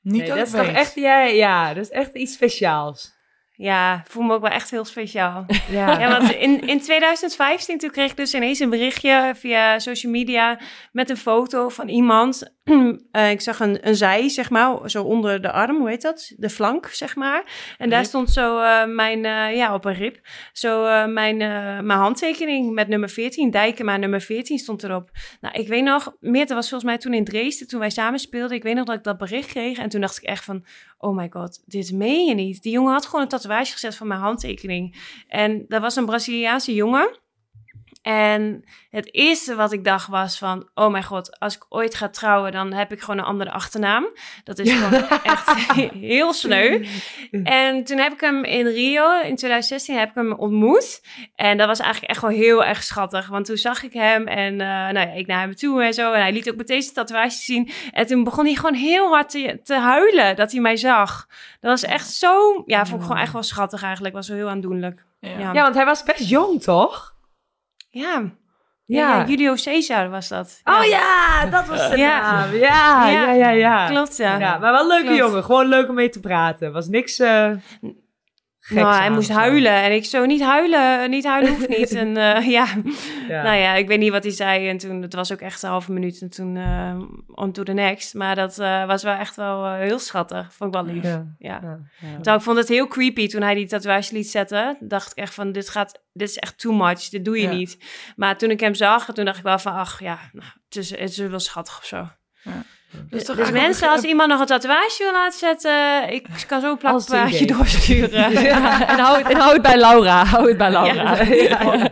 Niet Nee, dat, is toch echt, ja, ja, dat is echt iets speciaals. Ja, voel me ook wel echt heel speciaal. Ja. Ja, want in, in 2015 toen kreeg ik dus ineens een berichtje via social media met een foto van iemand. (clears throat) Eh, ik zag een, een zij, zeg maar, zo onder de arm, hoe heet dat? De flank, zeg maar. En daar stond zo eh, mijn, eh, ja, op een rib, zo mijn, mijn handtekening met nummer 14, Dijkema nummer 14 stond erop. Nou, ik weet nog, Meerte was volgens mij toen in Dresden, toen wij samen speelden. Ik weet nog dat ik dat bericht kreeg en toen dacht ik echt van, oh my god, dit meen je niet. Die jongen had gewoon een tatoeage gezet van mijn handtekening. En dat was een Braziliaanse jongen. En het eerste wat ik dacht was van, oh mijn god, als ik ooit ga trouwen, dan heb ik gewoon een andere achternaam. Dat is gewoon echt (laughs) heel sneu. En toen heb ik hem in Rio, in 2016, heb ik hem ontmoet. En dat was eigenlijk echt wel heel erg schattig. Want toen zag ik hem en eh, nou ja, ik naar hem toe en zo. En hij liet ook meteen zijn tatoeage zien. En toen begon hij gewoon heel hard te, te huilen dat hij mij zag. Dat was echt zo, ja, vond ik gewoon echt wel schattig eigenlijk. Was wel heel aandoenlijk. Ja. Ja, want hij was best jong, toch? Ja. Ja. Ja, Julio Caesar was dat. Oh ja, dat was de Ja. naam. Ja, ja, Ja. Klopt, ja. Ja, maar wel een leuke Klopt. jongen. Gewoon leuk om mee te praten. Was niks eh geks nou, hij aan moest zo. huilen. En ik zo, niet huilen, niet huilen hoeft niet. (laughs) en eh, ja. Ja. nou ja, ik weet niet wat hij zei. En toen, het was ook echt een halve minuut. En toen eh, on to the next. Maar dat eh, was wel echt wel heel schattig. Vond ik wel lief. Ja. Ja. Ja. Terwijl ik vond het heel creepy toen hij die tatoeage liet zetten. Dacht ik echt van, dit gaat, dit is echt too much. Dit doe je Ja. niet. Maar toen ik hem zag, toen dacht ik wel van, ach ja, nou, het, is, het is wel schattig of zo. Dat is toch Dus mensen, als iemand nog een tatoeage wil laten zetten, ik kan zo een plakplaatje idee. doorsturen. (laughs) Ja, (laughs) en, hou het, en hou het bij Laura. Hou het bij Laura. Ja.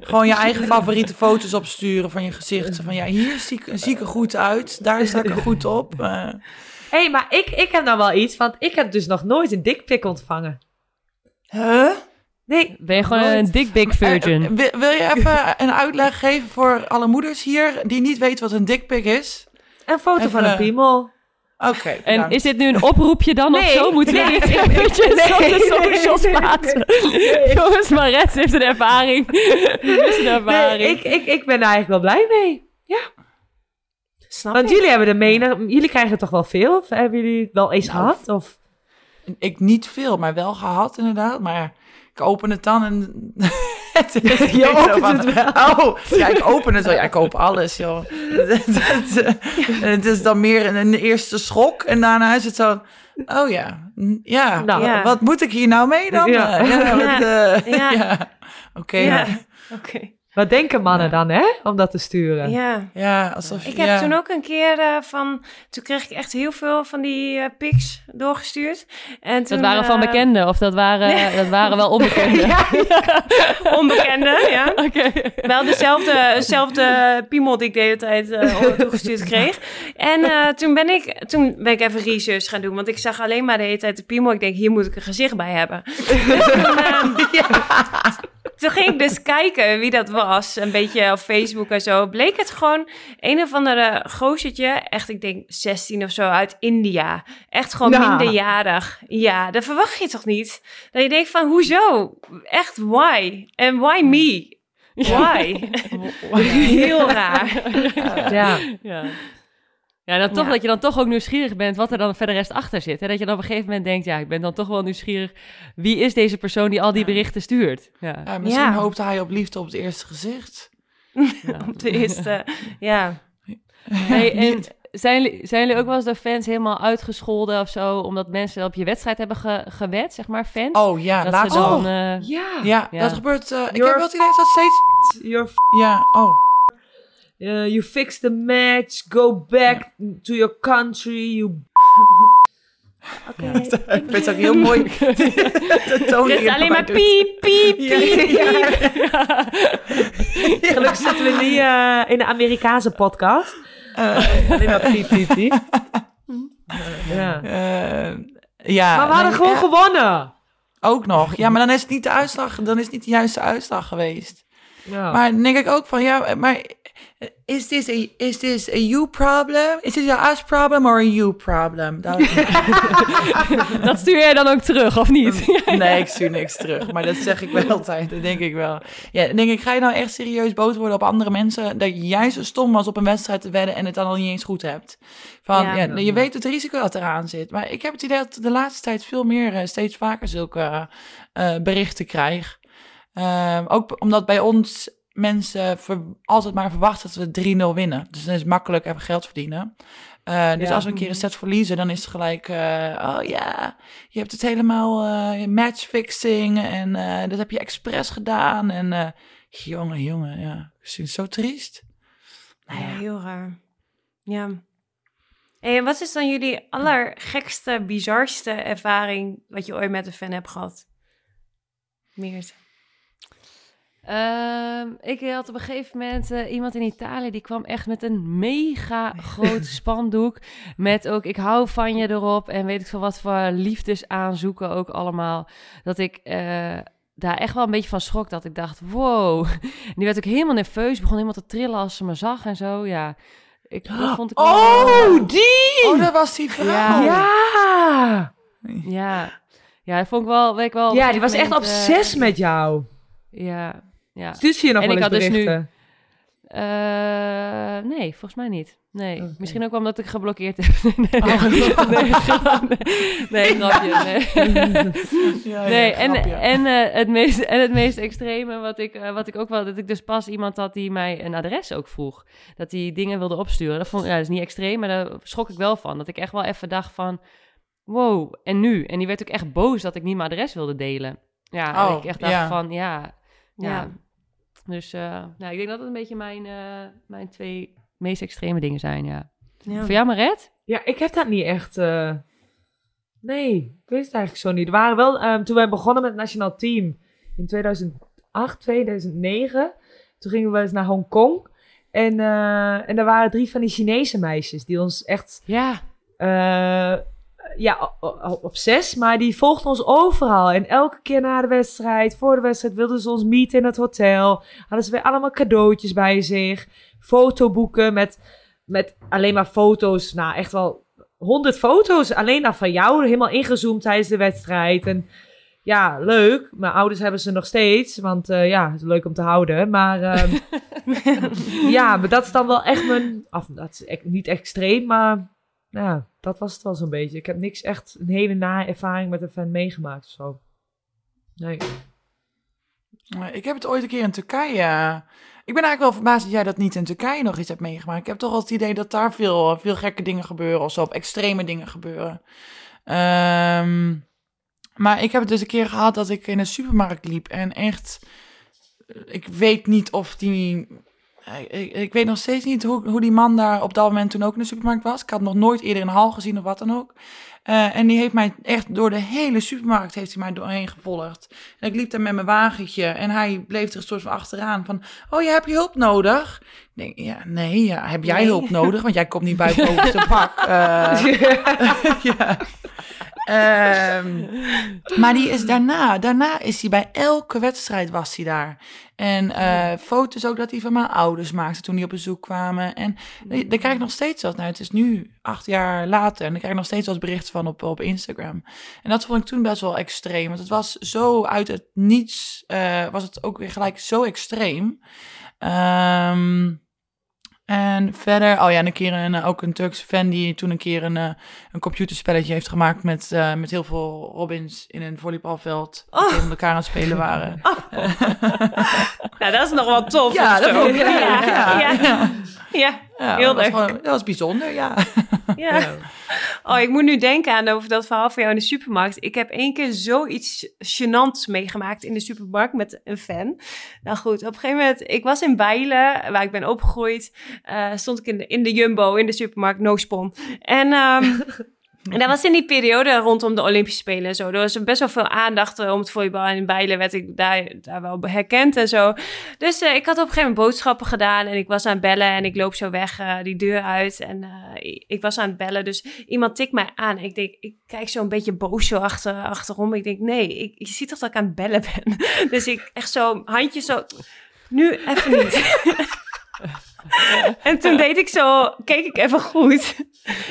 Gewoon je eigen favoriete foto's opsturen van je gezicht. Van ja, hier zie ik, zie ik er goed uit. Daar sta ik er goed op. Eh, Hé, hey, maar ik, ik heb dan wel iets, want ik heb dus nog nooit een dikpik ontvangen. huh? Nee. Ben je gewoon nooit. een dick big virgin? Eh, wil, wil je even een uitleg geven voor alle moeders hier die niet weten wat een dickpic is? Een foto Even- van een piemel. Oké, En is dit nu een oproepje dan of zo? Moeten we dit nee, eventjes nee, op de nee, socials nee, plaatsen? nee. Jongens, Maret heeft een ervaring. (laughs) Is een Nee, ervaring. ik, ik, ik ben er eigenlijk wel blij mee. Snap Want jullie hebben de mening, jullie krijgen toch wel veel? Of hebben jullie het wel eens Nou, gehad? Of? Ik niet veel, maar wel gehad inderdaad. Maar ik open het dan en... (laughs) het is Je zo opent van, het wel. Oh, ja, ik open het wel. Ja, ik koop alles, joh. het, is dan meer een, een eerste schok. En daarna is het zo... Oh ja, ja. Nou, Ja. Wat moet ik hier nou mee dan? Ja. Ja, (laughs) eh, (laughs) Ja. Oké. Oké. Wat denken mannen dan, hè? Om dat te sturen. Ja. alsof... Ik heb ja. toen ook een keer eh, van... Toen kreeg ik echt heel veel van die eh, pics doorgestuurd. En Dat toen, waren van eh, bekenden of dat waren, dat waren wel (laughs) onbekenden? Onbekende, ja. (laughs) Oké. Wel dezelfde, dezelfde piemel die ik de hele tijd eh, (laughs) toegestuurd kreeg. En eh, toen, ben ik, toen ben ik even research gaan doen. Want ik zag alleen maar de hele tijd de piemel. Ik denk, hier moet ik een gezicht bij hebben. Dus toen, ehm, toen ging ik dus (laughs) kijken wie dat was. Een beetje op Facebook en zo. Bleek het gewoon een of andere gozertje. Echt, ik denk 16 of zo uit India. Echt gewoon minderjarig. Ja, dat verwacht je toch niet? Dat je denkt van, hoezo? Echt, why? En why me? Why? (laughs) (laughs) Heel raar. Ja. Ja. Ja, en dan toch Ja. dat je dan toch ook nieuwsgierig bent wat er dan verder rest achter zit. Hè? Dat je dan op een gegeven moment denkt, ja, ik ben dan toch wel nieuwsgierig. Wie is deze persoon die al die Ja. berichten stuurt? Ja. Ja, misschien Ja. hoopte hij op liefde op het eerste gezicht. (laughs) Op de eerste, ja. (laughs) Hey, en zijn, jullie- zijn jullie ook wel eens door fans helemaal uitgescholden of zo, omdat mensen op je wedstrijd hebben ge, gewet, zeg maar, fans? Oh ja, dat laatst dan... eh, Ja. Ja, Ja. dat gebeurt... eh, ik heb wel het idee dat steeds... Ja, oh. Uh, you fix the match. Go back to your country. You Oké. (laughs) Ik vind het ook heel mooi. de toon die is alleen maar doet. piep, piep, Ja, piep. ja. Gelukkig zitten we niet eh, in de Amerikaanse podcast. Eh, Alleen maar piep, piep, piep. Ja. eh, ja, Maar we hadden nee, gewoon eh, gewonnen. Ook nog. Ja, maar dan is het niet de uitslag, dan is het niet de juiste uitslag geweest. Ja. Maar dan denk ik ook van, ja, maar is this a, is this a you problem? Is this a us problem or a you problem? Dat, (laughs) Dat stuur jij dan ook terug, of niet? (laughs) nee, ik stuur niks terug. Maar dat zeg ik wel (laughs) altijd, dat denk ik wel. Ja, dan denk ik, ga je nou echt serieus boos worden op andere mensen... dat jij zo stom was op een wedstrijd te wedden... en het dan al niet eens goed hebt? Van, Ja. ja. je weet het risico dat eraan zit. Maar ik heb het idee dat de laatste tijd veel meer... eh, steeds vaker zulke eh, berichten krijg. Ehm, ook omdat bij ons mensen altijd maar verwachten dat we 3-0 winnen. Dus dan is het makkelijk even geld verdienen. Eh, dus Ja. als we een keer een set verliezen, dan is het gelijk... eh, oh ja, je hebt het helemaal eh matchfixing en dat heb je expres gedaan. En jongen, jongen, ja, ik vind het zo triest. Nou ja, heel raar. Ja. Hey, en wat is dan jullie allergekste, bizarste ervaring... wat je ooit met een fan hebt gehad? Meert. Ehm, ik had op een gegeven moment eh, iemand in Italië die kwam echt met een mega (laughs) groot spandoek. Met ook ik hou van je erop. En weet ik veel wat voor liefdesaanzoeken ook allemaal. Dat ik eh, daar echt wel een beetje van schrok. Dat ik dacht, wow. En (laughs) die werd ook helemaal nerveus. Begon helemaal te trillen als ze me zag en zo. Ja, ik, dat (gasps) vond ik wel- Oh, die! Oh, dat was die vrouw. Ja. Ja! Ja. Ja, dat vond ik wel... Weet ik wel Ja, die was echt gegeven moment, obsess met jou. eh, Ja, ja. Je nog En wel ik eens had dus nu- berichten? Eh, nee, volgens mij niet. Nee, misschien ook omdat ik geblokkeerd heb. (laughs) nee, nee, (laughs) nee, grapje, nee, nee, grapje, nee. (laughs) Ja, ja, nee, en, en, eh, het meest, en het meest extreme wat ik, eh, wat ik ook wel... Dat ik dus pas iemand had die mij een adres ook vroeg. Dat hij dingen wilde opsturen. Dat, vond, ja, dat is niet extreem, maar daar schrok ik wel van. Dat ik echt wel even dacht van... Wow, en nu? En die werd ook echt boos dat ik niet mijn adres wilde delen. Ja, Oh, ik echt dacht ja. van, ja... ja. Ja. Dus eh, nou, ik denk dat het een beetje mijn, eh, mijn twee meest extreme dingen zijn, ja. Ja. Voor jou, Maret? Ja, ik heb dat niet echt... eh, Nee, ik weet het eigenlijk zo niet. Er waren wel... ehm, toen wij begonnen met het nationaal team in 2008, 2009... Toen gingen we eens naar Hongkong. En, eh en daar waren drie van die Chinese meisjes... die ons echt Ja. Ja, op zes, maar die volgden ons overal. En elke keer na de wedstrijd, voor de wedstrijd, wilden ze ons meeten in het hotel. Hadden ze weer allemaal cadeautjes bij zich. Fotoboeken met, met alleen maar foto's. Nou, echt wel honderd foto's. Alleen maar van jou, helemaal ingezoomd tijdens de wedstrijd. En ja, leuk. Mijn ouders hebben ze nog steeds, want eh, ja, het is leuk om te houden. Maar ehm, (laughs) ja, maar dat is dan wel echt mijn... Of, dat is echt niet extreem, maar ja, dat was het wel zo'n beetje. Ik heb niks echt een hele nare ervaring met een fan meegemaakt of zo. Nee. Maar Ik heb het ooit een keer in Turkije. eh, Ik ben eigenlijk wel verbaasd dat jij dat niet in Turkije nog eens hebt meegemaakt. Ik heb toch wel het idee dat daar veel, veel gekke dingen gebeuren of zo, of extreme dingen gebeuren. Ehm, maar ik heb het dus een keer gehad dat ik in een supermarkt liep en echt, ik weet niet of die, ik, ik weet nog steeds niet hoe, hoe die man daar op dat moment toen ook in de supermarkt was. Ik had nog nooit eerder een hal gezien of wat dan ook. Eh, en die heeft mij echt door de hele supermarkt heeft hij mij doorheen gevolgd. En ik liep daar met mijn wagentje en hij bleef er een soort van achteraan van... Oh, je hebt je hulp nodig? Ik denk, ja, nee, ja, heb jij Nee. hulp nodig? Want jij komt niet bij het (laughs) bovenste pak. Eh, (laughs) (laughs) ja. Ehm, maar die is daarna, daarna is hij bij elke wedstrijd was hij daar. En eh, foto's ook dat hij van mijn ouders maakte toen die op bezoek kwamen. En daar daar krijg ik nog steeds wat. Nou, het is nu acht jaar later en daar krijg ik nog steeds wat berichten van op, op Instagram. En dat vond ik toen best wel extreem. Want het was zo uit het niets, eh, was het ook weer gelijk zo extreem. Ehm, en verder, oh ja, en een keer een, ook een Turkse fan die toen een keer een, eh, een computerspelletje heeft gemaakt met, eh, met heel veel Robins in een volleybalveld. Die tegen elkaar aan het spelen (laughs) waren. (laughs) Nou, dat is nog wel tof. Ja, dat zo. vond ik leuk, ja, ja. ja. ja. Ja, Heel dat was leuk. gewoon- dat was bijzonder, ja. Ja. Oh, ik moet nu denken aan over dat verhaal van jou in de supermarkt. Ik heb één keer zoiets gênants meegemaakt in de supermarkt met een fan. Nou goed, op een gegeven moment, ik was in Bijlen, waar ik ben opgegroeid. eh, stond ik in de, in de Jumbo, in de supermarkt, no spon. En ehm, (laughs) En dat was in die periode rondom de Olympische Spelen en zo. Er was best wel veel aandacht eh, om het volleybal. En Bijlen werd ik daar, daar wel herkend en zo. Dus eh, ik had op een gegeven moment boodschappen gedaan. En ik was aan het bellen en ik loop zo weg eh, die deur uit. En ik was aan het bellen. Dus iemand tikt mij aan. Ik denk, ik kijk zo een beetje boos zo achter, achterom. Ik denk, nee, ik, je ziet toch dat ik aan het bellen ben. (laughs) Dus ik echt zo, handje zo... Nu even niet. (laughs) (laughs) en toen deed ik zo, keek ik even goed.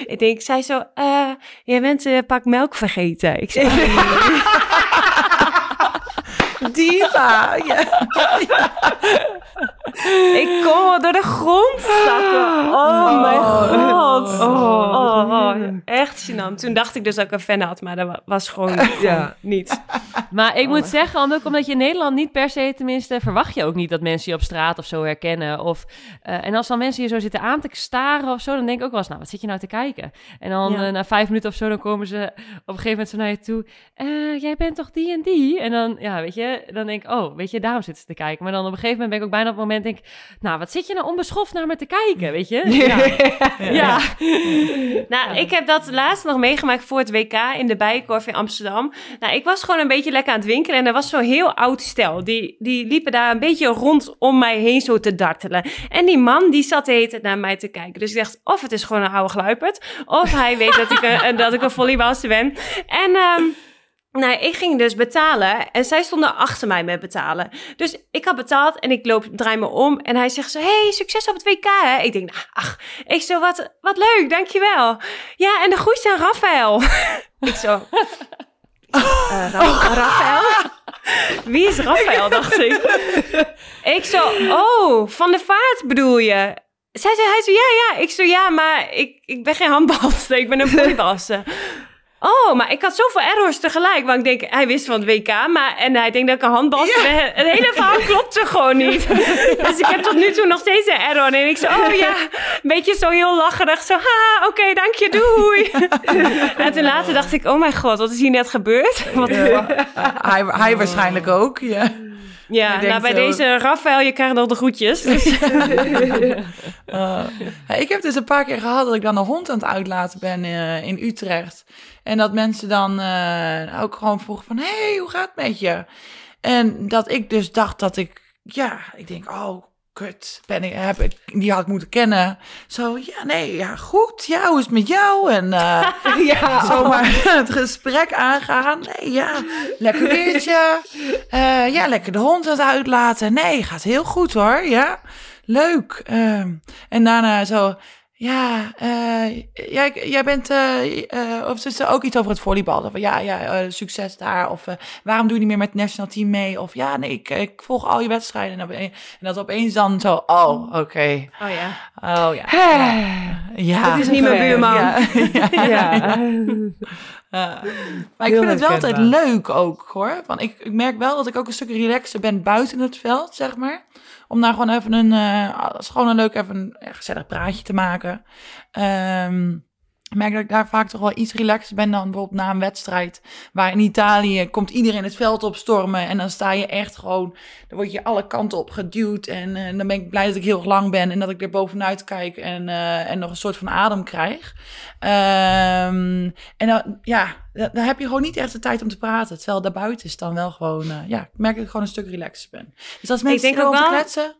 Ik denk, zij zo, eh, jij bent een pak melk vergeten. Ik zei, (laughs) Diva. Ja. (laughs) ik kom wel door de grond zakken. Oh, mijn god. Oh, oh, echt gênant. Toen dacht ik dus dat ik een fan had, maar dat wa- was gewoon (laughs) Ja. niet. Maar ik moet zeggen, omdat, omdat je in Nederland niet per se, tenminste, verwacht je ook niet dat mensen je op straat of zo herkennen. Of, eh, en als dan mensen je zo zitten aan te staren of zo, dan denk ik ook wel eens, nou, wat zit je nou te kijken? En dan Ja. eh, na vijf minuten of zo, dan komen ze op een gegeven moment zo naar je toe. "Eh, jij bent toch die en die? En dan, ja, weet je, dan denk ik, oh, weet je, daarom zitten ze te kijken. Maar dan op een gegeven moment ben ik ook bijna op het moment, denk ik, nou, wat zit je nou onbeschoft naar me te kijken, weet je? Ja. ja. Nou, ik heb dat laatst nog meegemaakt voor het WK in de Bijenkorf in Amsterdam. Nou, ik was gewoon een beetje lekker aan het winkelen en er was zo'n heel oud stel. Die, die liepen daar een beetje rondom mij heen zo te dartelen. En die man, die zat de hele tijd naar mij te kijken. Dus ik dacht, of het is gewoon een oude gluiperd, of hij weet dat ik een, (laughs) dat ik een volleybalster ben. En... ehm, nou, ik ging dus betalen en zij stonden achter mij met betalen. Dus ik had betaald en ik loop, draai me om en hij zegt zo, hey, succes op het WK, hè? Ik denk, nou, ach, ik zo, wat, wat leuk, dankjewel. Ja, en de groetjes aan Rafael. (laughs) ik zo, Ra- Rafael? Wie is Rafael, dacht ik. (laughs) ik zo, oh, van de vaart bedoel je? Zij zei, hij zo, ja, ja. Ik zo, ja, maar ik, ik ben geen handbalster, ik ben een (laughs) volleybalster. Oh, maar ik had zoveel errors tegelijk. Want ik denk, hij wist van het WK. Maar, en hij denkt dat ik een handbalster ben. Het hele verhaal klopte gewoon niet. dus ik heb tot nu toe nog steeds een error. En ik zo, oh ja, een beetje zo heel lacherig. Zo, ha, oké, dank je, doei. (laughs) en toen later dacht ik, oh mijn god, wat is hier net gebeurd? (laughs) Wat, ja, Hij, hij waarschijnlijk ook. Ja. Je nou bij zo- deze Rafael, je krijgt nog de groetjes. (laughs) Dus, Uh, ja, ik heb dus een paar keer gehad dat ik dan een hond aan het uitlaten ben eh, in Utrecht. En dat mensen dan eh, ook gewoon vroegen van, hey, hoe gaat het met je? En dat ik dus dacht dat ik, ja, ik denk, oh, kut, ben ik, heb ik, die had ik moeten kennen. Zo, ja, nee, ja, goed, ja, hoe is het met jou? En eh, (laughs) (laughs) ja. zomaar (laughs) het gesprek aangaan. Nee, ja, lekker weertje. Eh, ja, lekker de hond aan het uitlaten. Nee, gaat heel goed hoor, ja. Leuk. Ehm, en daarna zo, ja, eh, jij, jij bent, eh, eh, of is er ook iets over het volleybal? Of, ja, ja, succes daar. Of waarom doe je niet meer met het national team mee? Of ja, nee, ik, ik volg al je wedstrijden. En, en dat opeens dan zo, oh, oké. oh ja. Oh ja. Ja. Het is niet (laughs) mijn buurman. (laughs) Ja, ja. Maar ik vind het wel altijd leuk ook, hoor. Want ik, ik merk wel dat ik ook een stuk relaxer ben buiten het veld, zeg maar. Om daar gewoon even een, als gewoon een leuk even een gezellig praatje te maken. Ehm, ik merk dat ik daar vaak toch wel iets relaxer ben dan bijvoorbeeld na een wedstrijd. Waar in Italië komt iedereen het veld opstormen. En dan sta je echt gewoon, dan word je alle kanten op geduwd. En eh, dan ben ik blij dat ik heel lang ben en dat ik er bovenuit kijk en, eh, en nog een soort van adem krijg. Ehm, en dan, ja, dan heb je gewoon niet echt de tijd om te praten. Terwijl daarbuiten is dan wel gewoon, eh, ja, ik merk dat ik gewoon een stuk relaxer ben. Dus als mensen denk erover ook wel- kletsen.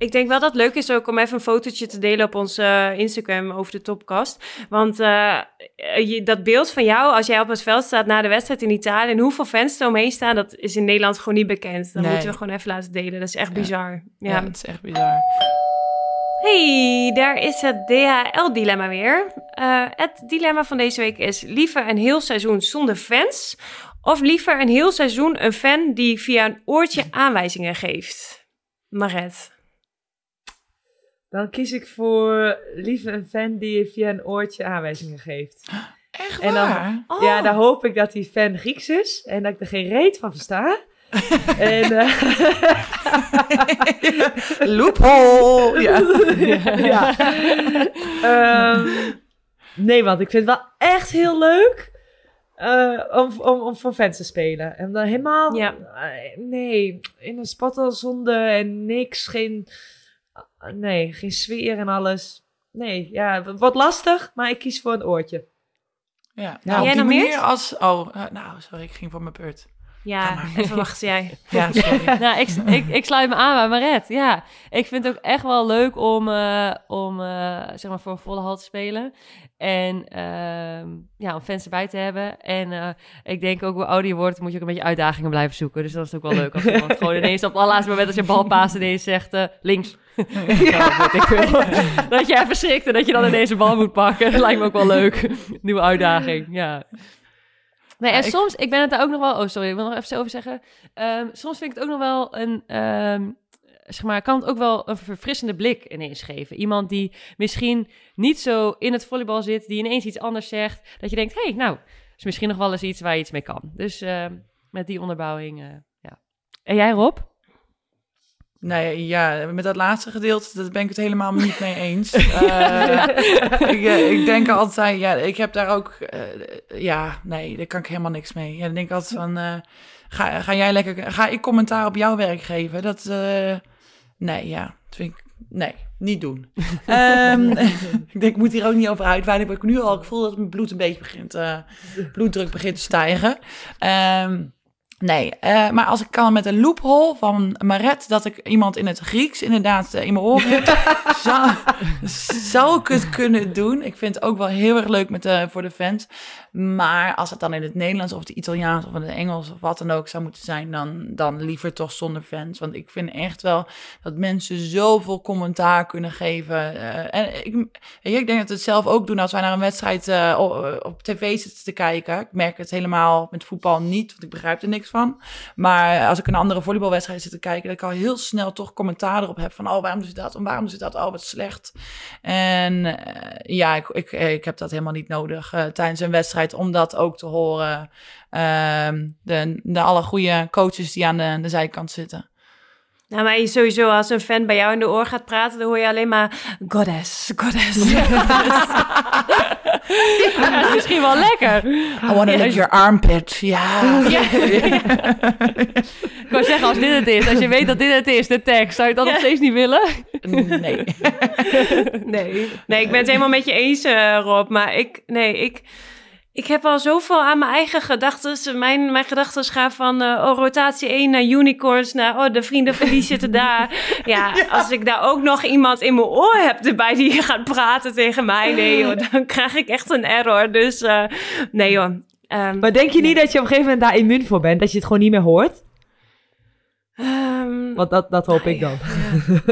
Ik denk wel dat het leuk is ook om even een fotootje te delen op onze eh, Instagram over de topkast. Want eh, je, dat beeld van jou als jij op het veld staat na de wedstrijd in Italië en hoeveel fans er omheen staan, dat is in Nederland gewoon niet bekend. Dat Nee. moeten we gewoon even laten delen. Dat is echt Ja. bizar. Ja, Ja. dat is echt bizar. Hey, daar is het DHL-dilemma weer. Eh, het dilemma van deze week is liever een heel seizoen zonder fans of liever een heel seizoen een fan die via een oortje aanwijzingen geeft. Maret. Dan kies ik voor liever een fan die via een oortje aanwijzingen geeft. Echt En dan- waar? Oh. Ja, dan hoop ik dat die fan Grieks is en dat ik er geen reet van versta. (laughs) en, eh, (laughs) Loophole! (laughs) Ja. ja. Ehm, nee, want ik vind het wel echt heel leuk eh, om, om, om voor fans te spelen. En dan helemaal... Ja. eh, nee, in een spattelzonde en niks. Geen, nee, geen sfeer en alles. Nee, ja, wat lastig, maar ik kies voor een oortje. Ja, nou, jij op die meer? als... Oh, eh, nou, sorry, ik ging voor mijn beurt. Ja, even wachten jij. (laughs) Ja, sorry. (laughs) nou, ik, ik, ik sluit me aan bij Maret. Ja, ik vind het ook echt wel leuk om, eh, om eh, zeg maar voor een volle hal te spelen. En ehm, ja, om fans erbij te hebben. En eh, ik denk ook hoe ouder je wordt, moet je ook een beetje uitdagingen blijven zoeken. Dus dat is ook wel leuk als iemand (laughs) gewoon ineens op het allerlaatste moment als je een bal paast ineens zegt links. (laughs) Ja, weet ik veel. (laughs) dat je even schrikt en dat je dan ineens een bal moet pakken. Dat (laughs) lijkt me ook wel leuk. Nieuwe uitdaging, ja. Nee, en Ja, soms, ik ben het daar ook nog wel... Oh, sorry, ik wil nog even over zeggen. Ehm, soms vind ik het ook nog wel een... ehm, zeg maar, kan het ook wel een verfrissende blik ineens geven. Iemand die misschien niet zo in het volleybal zit, die ineens iets anders zegt. Dat je denkt, hé, hey, nou, is misschien nog wel eens iets waar je iets mee kan. Dus ehm, met die onderbouwing, eh, ja. En jij, Rob? Nee, ja, met dat laatste gedeelte, dat ben ik het helemaal niet mee eens. (laughs) Eh, ik, eh, ik denk altijd, ja, ik heb daar ook, eh, ja, nee, daar kan ik helemaal niks mee. Ja, dan denk ik altijd van, ga, ga jij lekker, ga ik commentaar op jouw werk geven? Dat, nee, ja, vind ik, nee, niet doen. (laughs) Ehm, (laughs) ik denk, ik moet hier ook niet over uitweiden, maar ik nu al, ik voel dat mijn bloed een beetje begint, bloeddruk begint te stijgen. Ehm, Nee, eh, maar als ik kan met een loophole van Maret, dat ik iemand in het Grieks inderdaad eh, in mijn oren heb, (laughs) zou, zou ik het kunnen doen. Ik vind het ook wel heel erg leuk met de, voor de fans. Maar als het dan in het Nederlands of het Italiaans of in het Engels of wat dan ook zou moeten zijn, dan, dan liever toch zonder fans. Want ik vind echt wel dat mensen zoveel commentaar kunnen geven. Eh, en ik, ik denk dat we het zelf ook doen als wij naar een wedstrijd eh, op, op tv zitten te kijken. Ik merk het helemaal met voetbal niet, want ik begrijp er niks van. Maar als ik een andere volleybalwedstrijd zit te kijken, dat ik al heel snel toch commentaar erop heb van, oh, waarom doet dat? En waarom doet dat? Oh, wat slecht. En eh, ja, ik, ik, ik heb dat helemaal niet nodig eh, tijdens een wedstrijd om dat ook te horen. Ehm, de, de alle goede coaches die aan de, de zijkant zitten. Nou, maar sowieso als een fan bij jou in de oor gaat praten, dan hoor je alleen maar goddess, goddess. (laughs) (laughs) Dat is misschien wel lekker. I want to lick your armpit. Ja. (laughs) Ik wou zeggen, als dit het is, als je weet dat dit het is, de tekst, zou je dat nog steeds niet willen? Nee. Nee. Nee, ik ben het helemaal met je eens, eh, Rob. Maar ik, nee, ik, ik heb al zoveel aan mijn eigen gedachten. Mijn, mijn gedachten gaan van eh, oh, rotatie 1 naar unicorns, naar oh, de vrienden van die zitten daar. (laughs) Ja, als ik daar ook nog iemand in mijn oor heb erbij die gaat praten tegen mij, nee joh, (laughs) dan krijg ik echt een error. Dus eh, nee joh. Ehm, Maar denk je niet dat je op een gegeven moment daar immuun voor bent? Dat je het gewoon niet meer hoort? ehm, Want dat, dat hoop ik dan.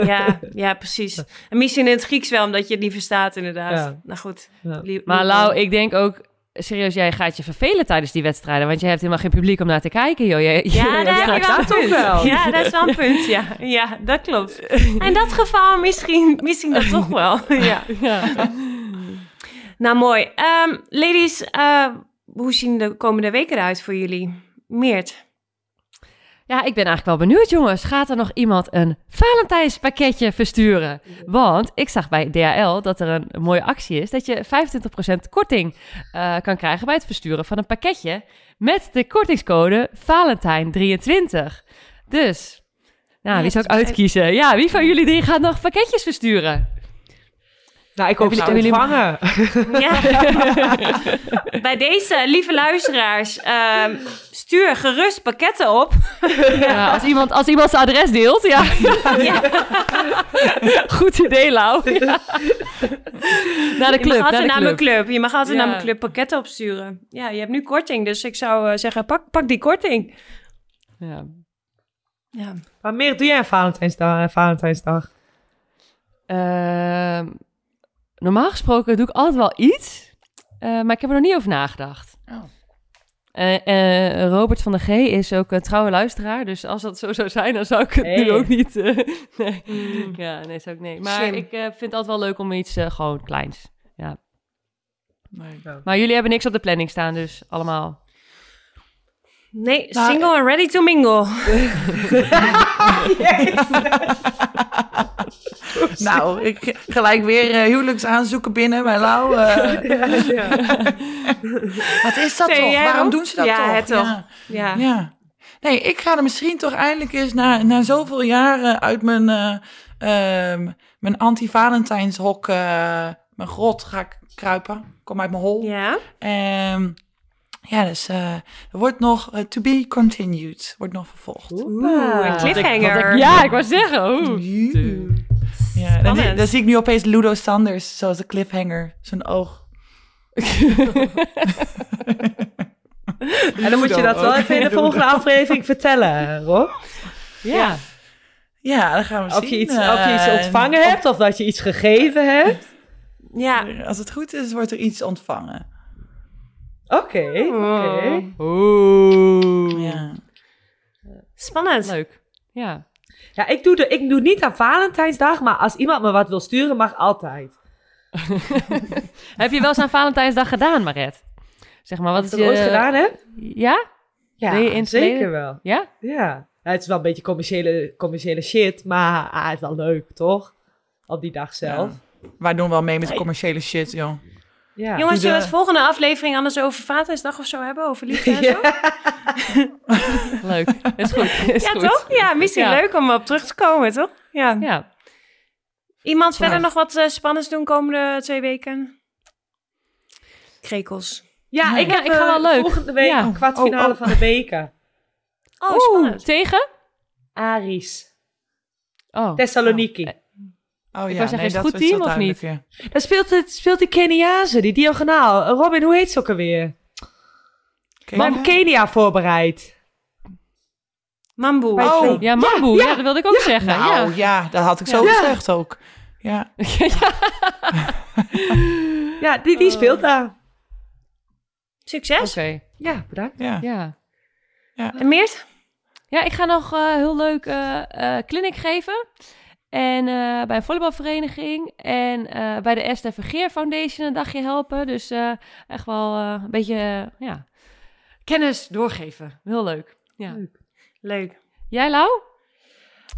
ja, ja, precies. (laughs) En misschien in het Grieks wel, omdat je het niet verstaat inderdaad. Ja. Nou goed. Ja. Maar Lau, ik denk ook, serieus, jij gaat je vervelen tijdens die wedstrijden, want je hebt helemaal geen publiek om naar te kijken, joh. Je, Ja, daar heb je wel een dat toch wel. Ja, dat is wel een punt, ja. Ja, dat klopt. (laughs) In dat geval misschien, misschien dat toch wel, (laughs) ja. Ja. Nou, mooi. Ehm, ladies, eh, hoe zien de komende weken eruit voor jullie? Meert? Ja, ik ben eigenlijk wel benieuwd, jongens. Gaat er nog iemand een Valentijnspakketje versturen? Want ik zag bij DHL dat er een, mooie actie is... dat je 25% korting eh, kan krijgen bij het versturen van een pakketje... met de kortingscode Valentijn23. Dus, nou, Ja, wie zou ik uitkiezen? Ja, wie van jullie drie gaat nog pakketjes versturen? Nou, ik hoop het te jullie- ontvangen. Ja. (laughs) Bij deze, lieve luisteraars, ehm, stuur gerust pakketten op. (laughs) Ja, als, iemand, als iemand zijn adres deelt, ja. Ja. (laughs) Goed idee, Lau. (laughs) Ja. Naar de Je club, mag altijd naar naar de mijn club. Je mag altijd Ja. naar mijn club pakketten opsturen. Ja, je hebt nu korting, dus ik zou eh, zeggen, pak, pak die korting. Ja. Ja. Maar meer doe jij aan Valentijnsdag? Valentijnsdag? Ehm, normaal gesproken doe ik altijd wel iets, eh, maar ik heb er nog niet over nagedacht. Oh. Eh, eh, Robert van der G is ook een trouwe luisteraar, dus als dat zo zou zijn, dan zou ik het nu ook niet. eh, (laughs) nee. Mm. Ja, nee, zou ik nee. Maar Slim. ik eh, vind het altijd wel leuk om iets eh, gewoon kleins. Nee. Maar jullie hebben niks op de planning staan, dus allemaal. Nee, Nou, single and ready to mingle. (laughs) (laughs) (laughs) Nou, ik gelijk weer eh, huwelijksaanzoeken binnen bij Lau. eh. (laughs) (laughs) Wat is dat Nee, toch? Waarom ook? doen ze dat Ja, toch? het toch. Ja. Ja. Ja. Nee, ik ga er misschien toch eindelijk eens na, na zoveel jaren uit mijn, eh, ehm, mijn anti-Valentijnshok eh, mijn grot ga ik kruipen. Kom uit mijn hol. Ja. Ehm, ja, dus eh, er wordt nog to be continued. Wordt nog vervolgd. Oeh, een cliffhanger. Ja, ik wou zeggen. Oeh. Ja, dan, zie ik nu opeens Ludo Sanders, zoals de cliffhanger, zijn oog. (laughs) En dan moet je dat wel even in de volgende aflevering vertellen, Rob. Ja. Ja, dan gaan we Of zien. je, iets, of je iets Eh, ontvangen hebt, of dat je iets gegeven hebt. Ja. Als het goed is, wordt er iets ontvangen. Oké, oké. Oeh. Ja. Spannend. Leuk. Ja. Ja, ik doe, de, ik doe niet aan Valentijnsdag, maar als iemand me wat wil sturen, mag altijd. (laughs) Heb je wel eens aan Valentijnsdag gedaan, Maret? Zeg maar, wat is je... ooit gedaan heb? Ja? Ja, je zeker wel. Ja? Ja. ja, het is wel een beetje commerciële, commerciële shit, maar ah, het is wel leuk, toch? Op die dag zelf. Wij doen wel mee met de commerciële shit, joh. Ja. Jongens, zullen we de- het volgende aflevering anders over Valentijnsdag of zo hebben? Over liefde en (laughs) zo? (laughs) Leuk. Is goed. Is Ja, goed. toch? Ja, misschien Ja. leuk om op terug te komen, toch? Ja. Ja. Iemand verder nog wat eh, spannends doen komende twee weken? Krekels. Ja, ik, Ja, heb ik ga eh, wel leuk. volgende week Ja. een kwartfinale Oh, oh. van de beker. Oh, Oeh, spannend. tegen? Aris. Oh. Thessaloniki. Oh Ik ja, zeggen, nee, is het goed team of niet? ja. Daar speelt, het, speelt die Keniaanse, die diagonaal. Robin, hoe heet ze ook alweer? Kenia voorbereid. Mamboe. Oh. Ja, Mamboe. Ja, dat wilde ik ook zeggen. Nou Ja. ja. dat had ik zo Ja. gezegd ook. Ja. (laughs) (laughs) Ja, die, die speelt daar. Succes. Oké. Ja, bedankt. Ja. Ja. En Meert? Ja, ik ga nog eh, heel leuk eh eh clinic geven. En eh, bij een volleybalvereniging. En eh, bij de Esther Vergeer Foundation een dagje helpen. Dus eh, echt wel een beetje ja, kennis doorgeven. Heel leuk. Ja. Leuk. Jij, Lau?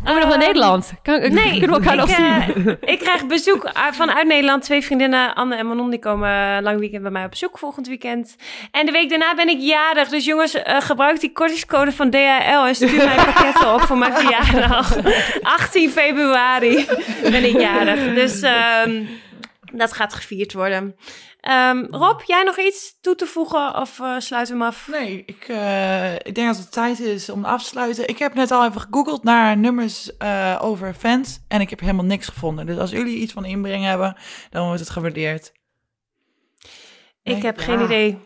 Je nog naar Ehm, Nederland? Kan, Nee, kunnen we elkaar ik, nog zien? eh, ik krijg bezoek uit- vanuit Nederland. Twee vriendinnen, Anne en Manon, die komen lang weekend bij mij op bezoek volgend weekend. En de week daarna ben ik jarig. Dus jongens, eh, gebruik die kortingscode van DHL en stuur mij pakketten op voor mijn verjaardag. (laughs) 18 februari ben ik jarig. Dus ehm, dat gaat gevierd worden. Ehm, Rob, jij nog iets toe te voegen of eh, sluiten we hem af? Nee, ik, eh, ik denk dat het tijd is om af te sluiten. Ik heb net al even gegoogeld naar nummers eh, over fans en ik heb helemaal niks gevonden. Dus als jullie iets van inbreng hebben, dan wordt het gewaardeerd. Ik Nee, heb ja. geen idee.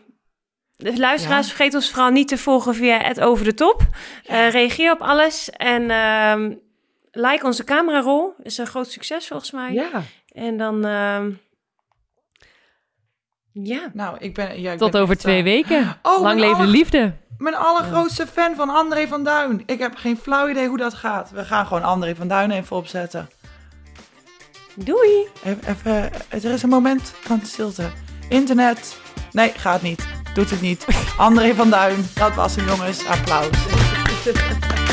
De luisteraars, Ja. vergeet ons vooral niet te volgen via het Over de Top. Reageer op alles en ehm, like onze camerarol. Is een groot succes volgens mij. Ja. En dan, ehm, ja. Nou, ik ben... Ja, ik Tot ben over twee eh, weken. (gasps) Oh, Lang leven de aller- liefde. Mijn allergrootste fan van André van Duin. Ik heb geen flauw idee hoe dat gaat. We gaan gewoon André van Duin even opzetten. Doei! Even, even, er is een moment van stilte. Internet. Nee, gaat niet. Doet het niet. André van Duin. Dat was hem, jongens. Applaus. (laughs)